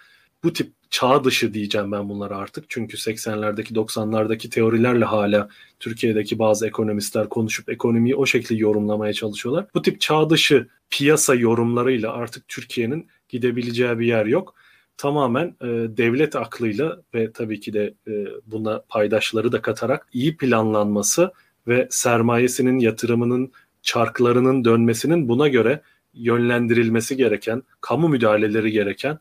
A: bu tip çağ dışı diyeceğim ben bunlara artık. Çünkü 80'lerdeki 90'lardaki teorilerle hala Türkiye'deki bazı ekonomistler konuşup ekonomiyi o şekilde yorumlamaya çalışıyorlar. Bu tip çağ dışı piyasa yorumlarıyla artık Türkiye'nin gidebileceği bir yer yok. Tamamen e, devlet aklıyla ve tabii ki de e, buna paydaşları da katarak iyi planlanması ve sermayesinin yatırımının çarklarının dönmesinin buna göre yönlendirilmesi gereken, kamu müdahaleleri gereken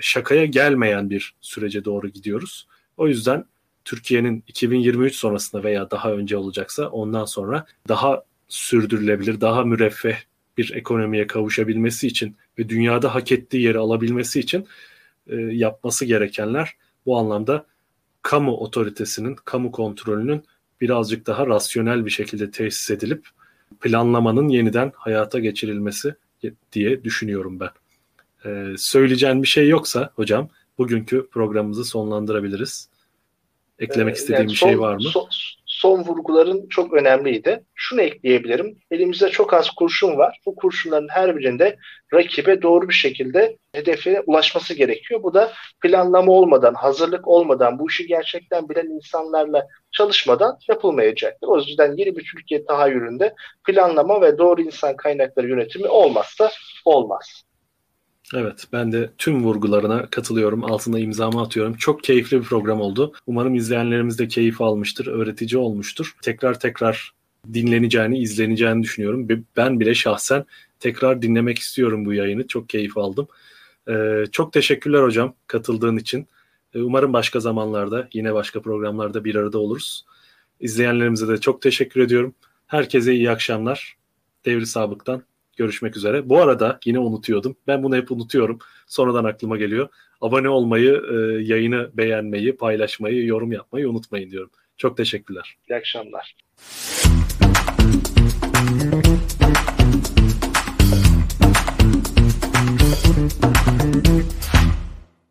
A: şakaya gelmeyen bir sürece doğru gidiyoruz. O yüzden Türkiye'nin 2023 sonrasında veya daha önce olacaksa ondan sonra daha sürdürülebilir, daha müreffeh bir ekonomiye kavuşabilmesi için ve dünyada hak ettiği yeri alabilmesi için e, yapması gerekenler bu anlamda kamu otoritesinin, kamu kontrolünün birazcık daha rasyonel bir şekilde tesis edilip planlamanın yeniden hayata geçirilmesi diye düşünüyorum ben. Ee, söyleyeceğin bir şey yoksa hocam bugünkü programımızı sonlandırabiliriz. Eklemek ee, istediğim yani son, bir şey var mı?
B: Son, son vurguların çok önemliydi. Şunu ekleyebilirim. Elimizde çok az kurşun var. Bu kurşunların her birinde rakibe doğru bir şekilde hedefe ulaşması gerekiyor. Bu da planlama olmadan, hazırlık olmadan, bu işi gerçekten bilen insanlarla çalışmadan yapılmayacaktır. O yüzden yeni bir Türkiye tahayyülünde planlama ve doğru insan kaynakları yönetimi olmazsa olmaz.
A: Evet ben de tüm vurgularına katılıyorum. Altına imzamı atıyorum. Çok keyifli bir program oldu. Umarım izleyenlerimiz de keyif almıştır. Öğretici olmuştur. Tekrar tekrar dinleneceğini, izleneceğini düşünüyorum. Ben bile şahsen tekrar dinlemek istiyorum bu yayını. Çok keyif aldım. Ee, çok teşekkürler hocam katıldığın için. Ee, umarım başka zamanlarda yine başka programlarda bir arada oluruz. İzleyenlerimize de çok teşekkür ediyorum. Herkese iyi akşamlar. Devri Sabık'tan görüşmek üzere. Bu arada yine unutuyordum. Ben bunu hep unutuyorum. Sonradan aklıma geliyor. Abone olmayı, e, yayını beğenmeyi, paylaşmayı, yorum yapmayı unutmayın diyorum. Çok teşekkürler.
B: İyi akşamlar.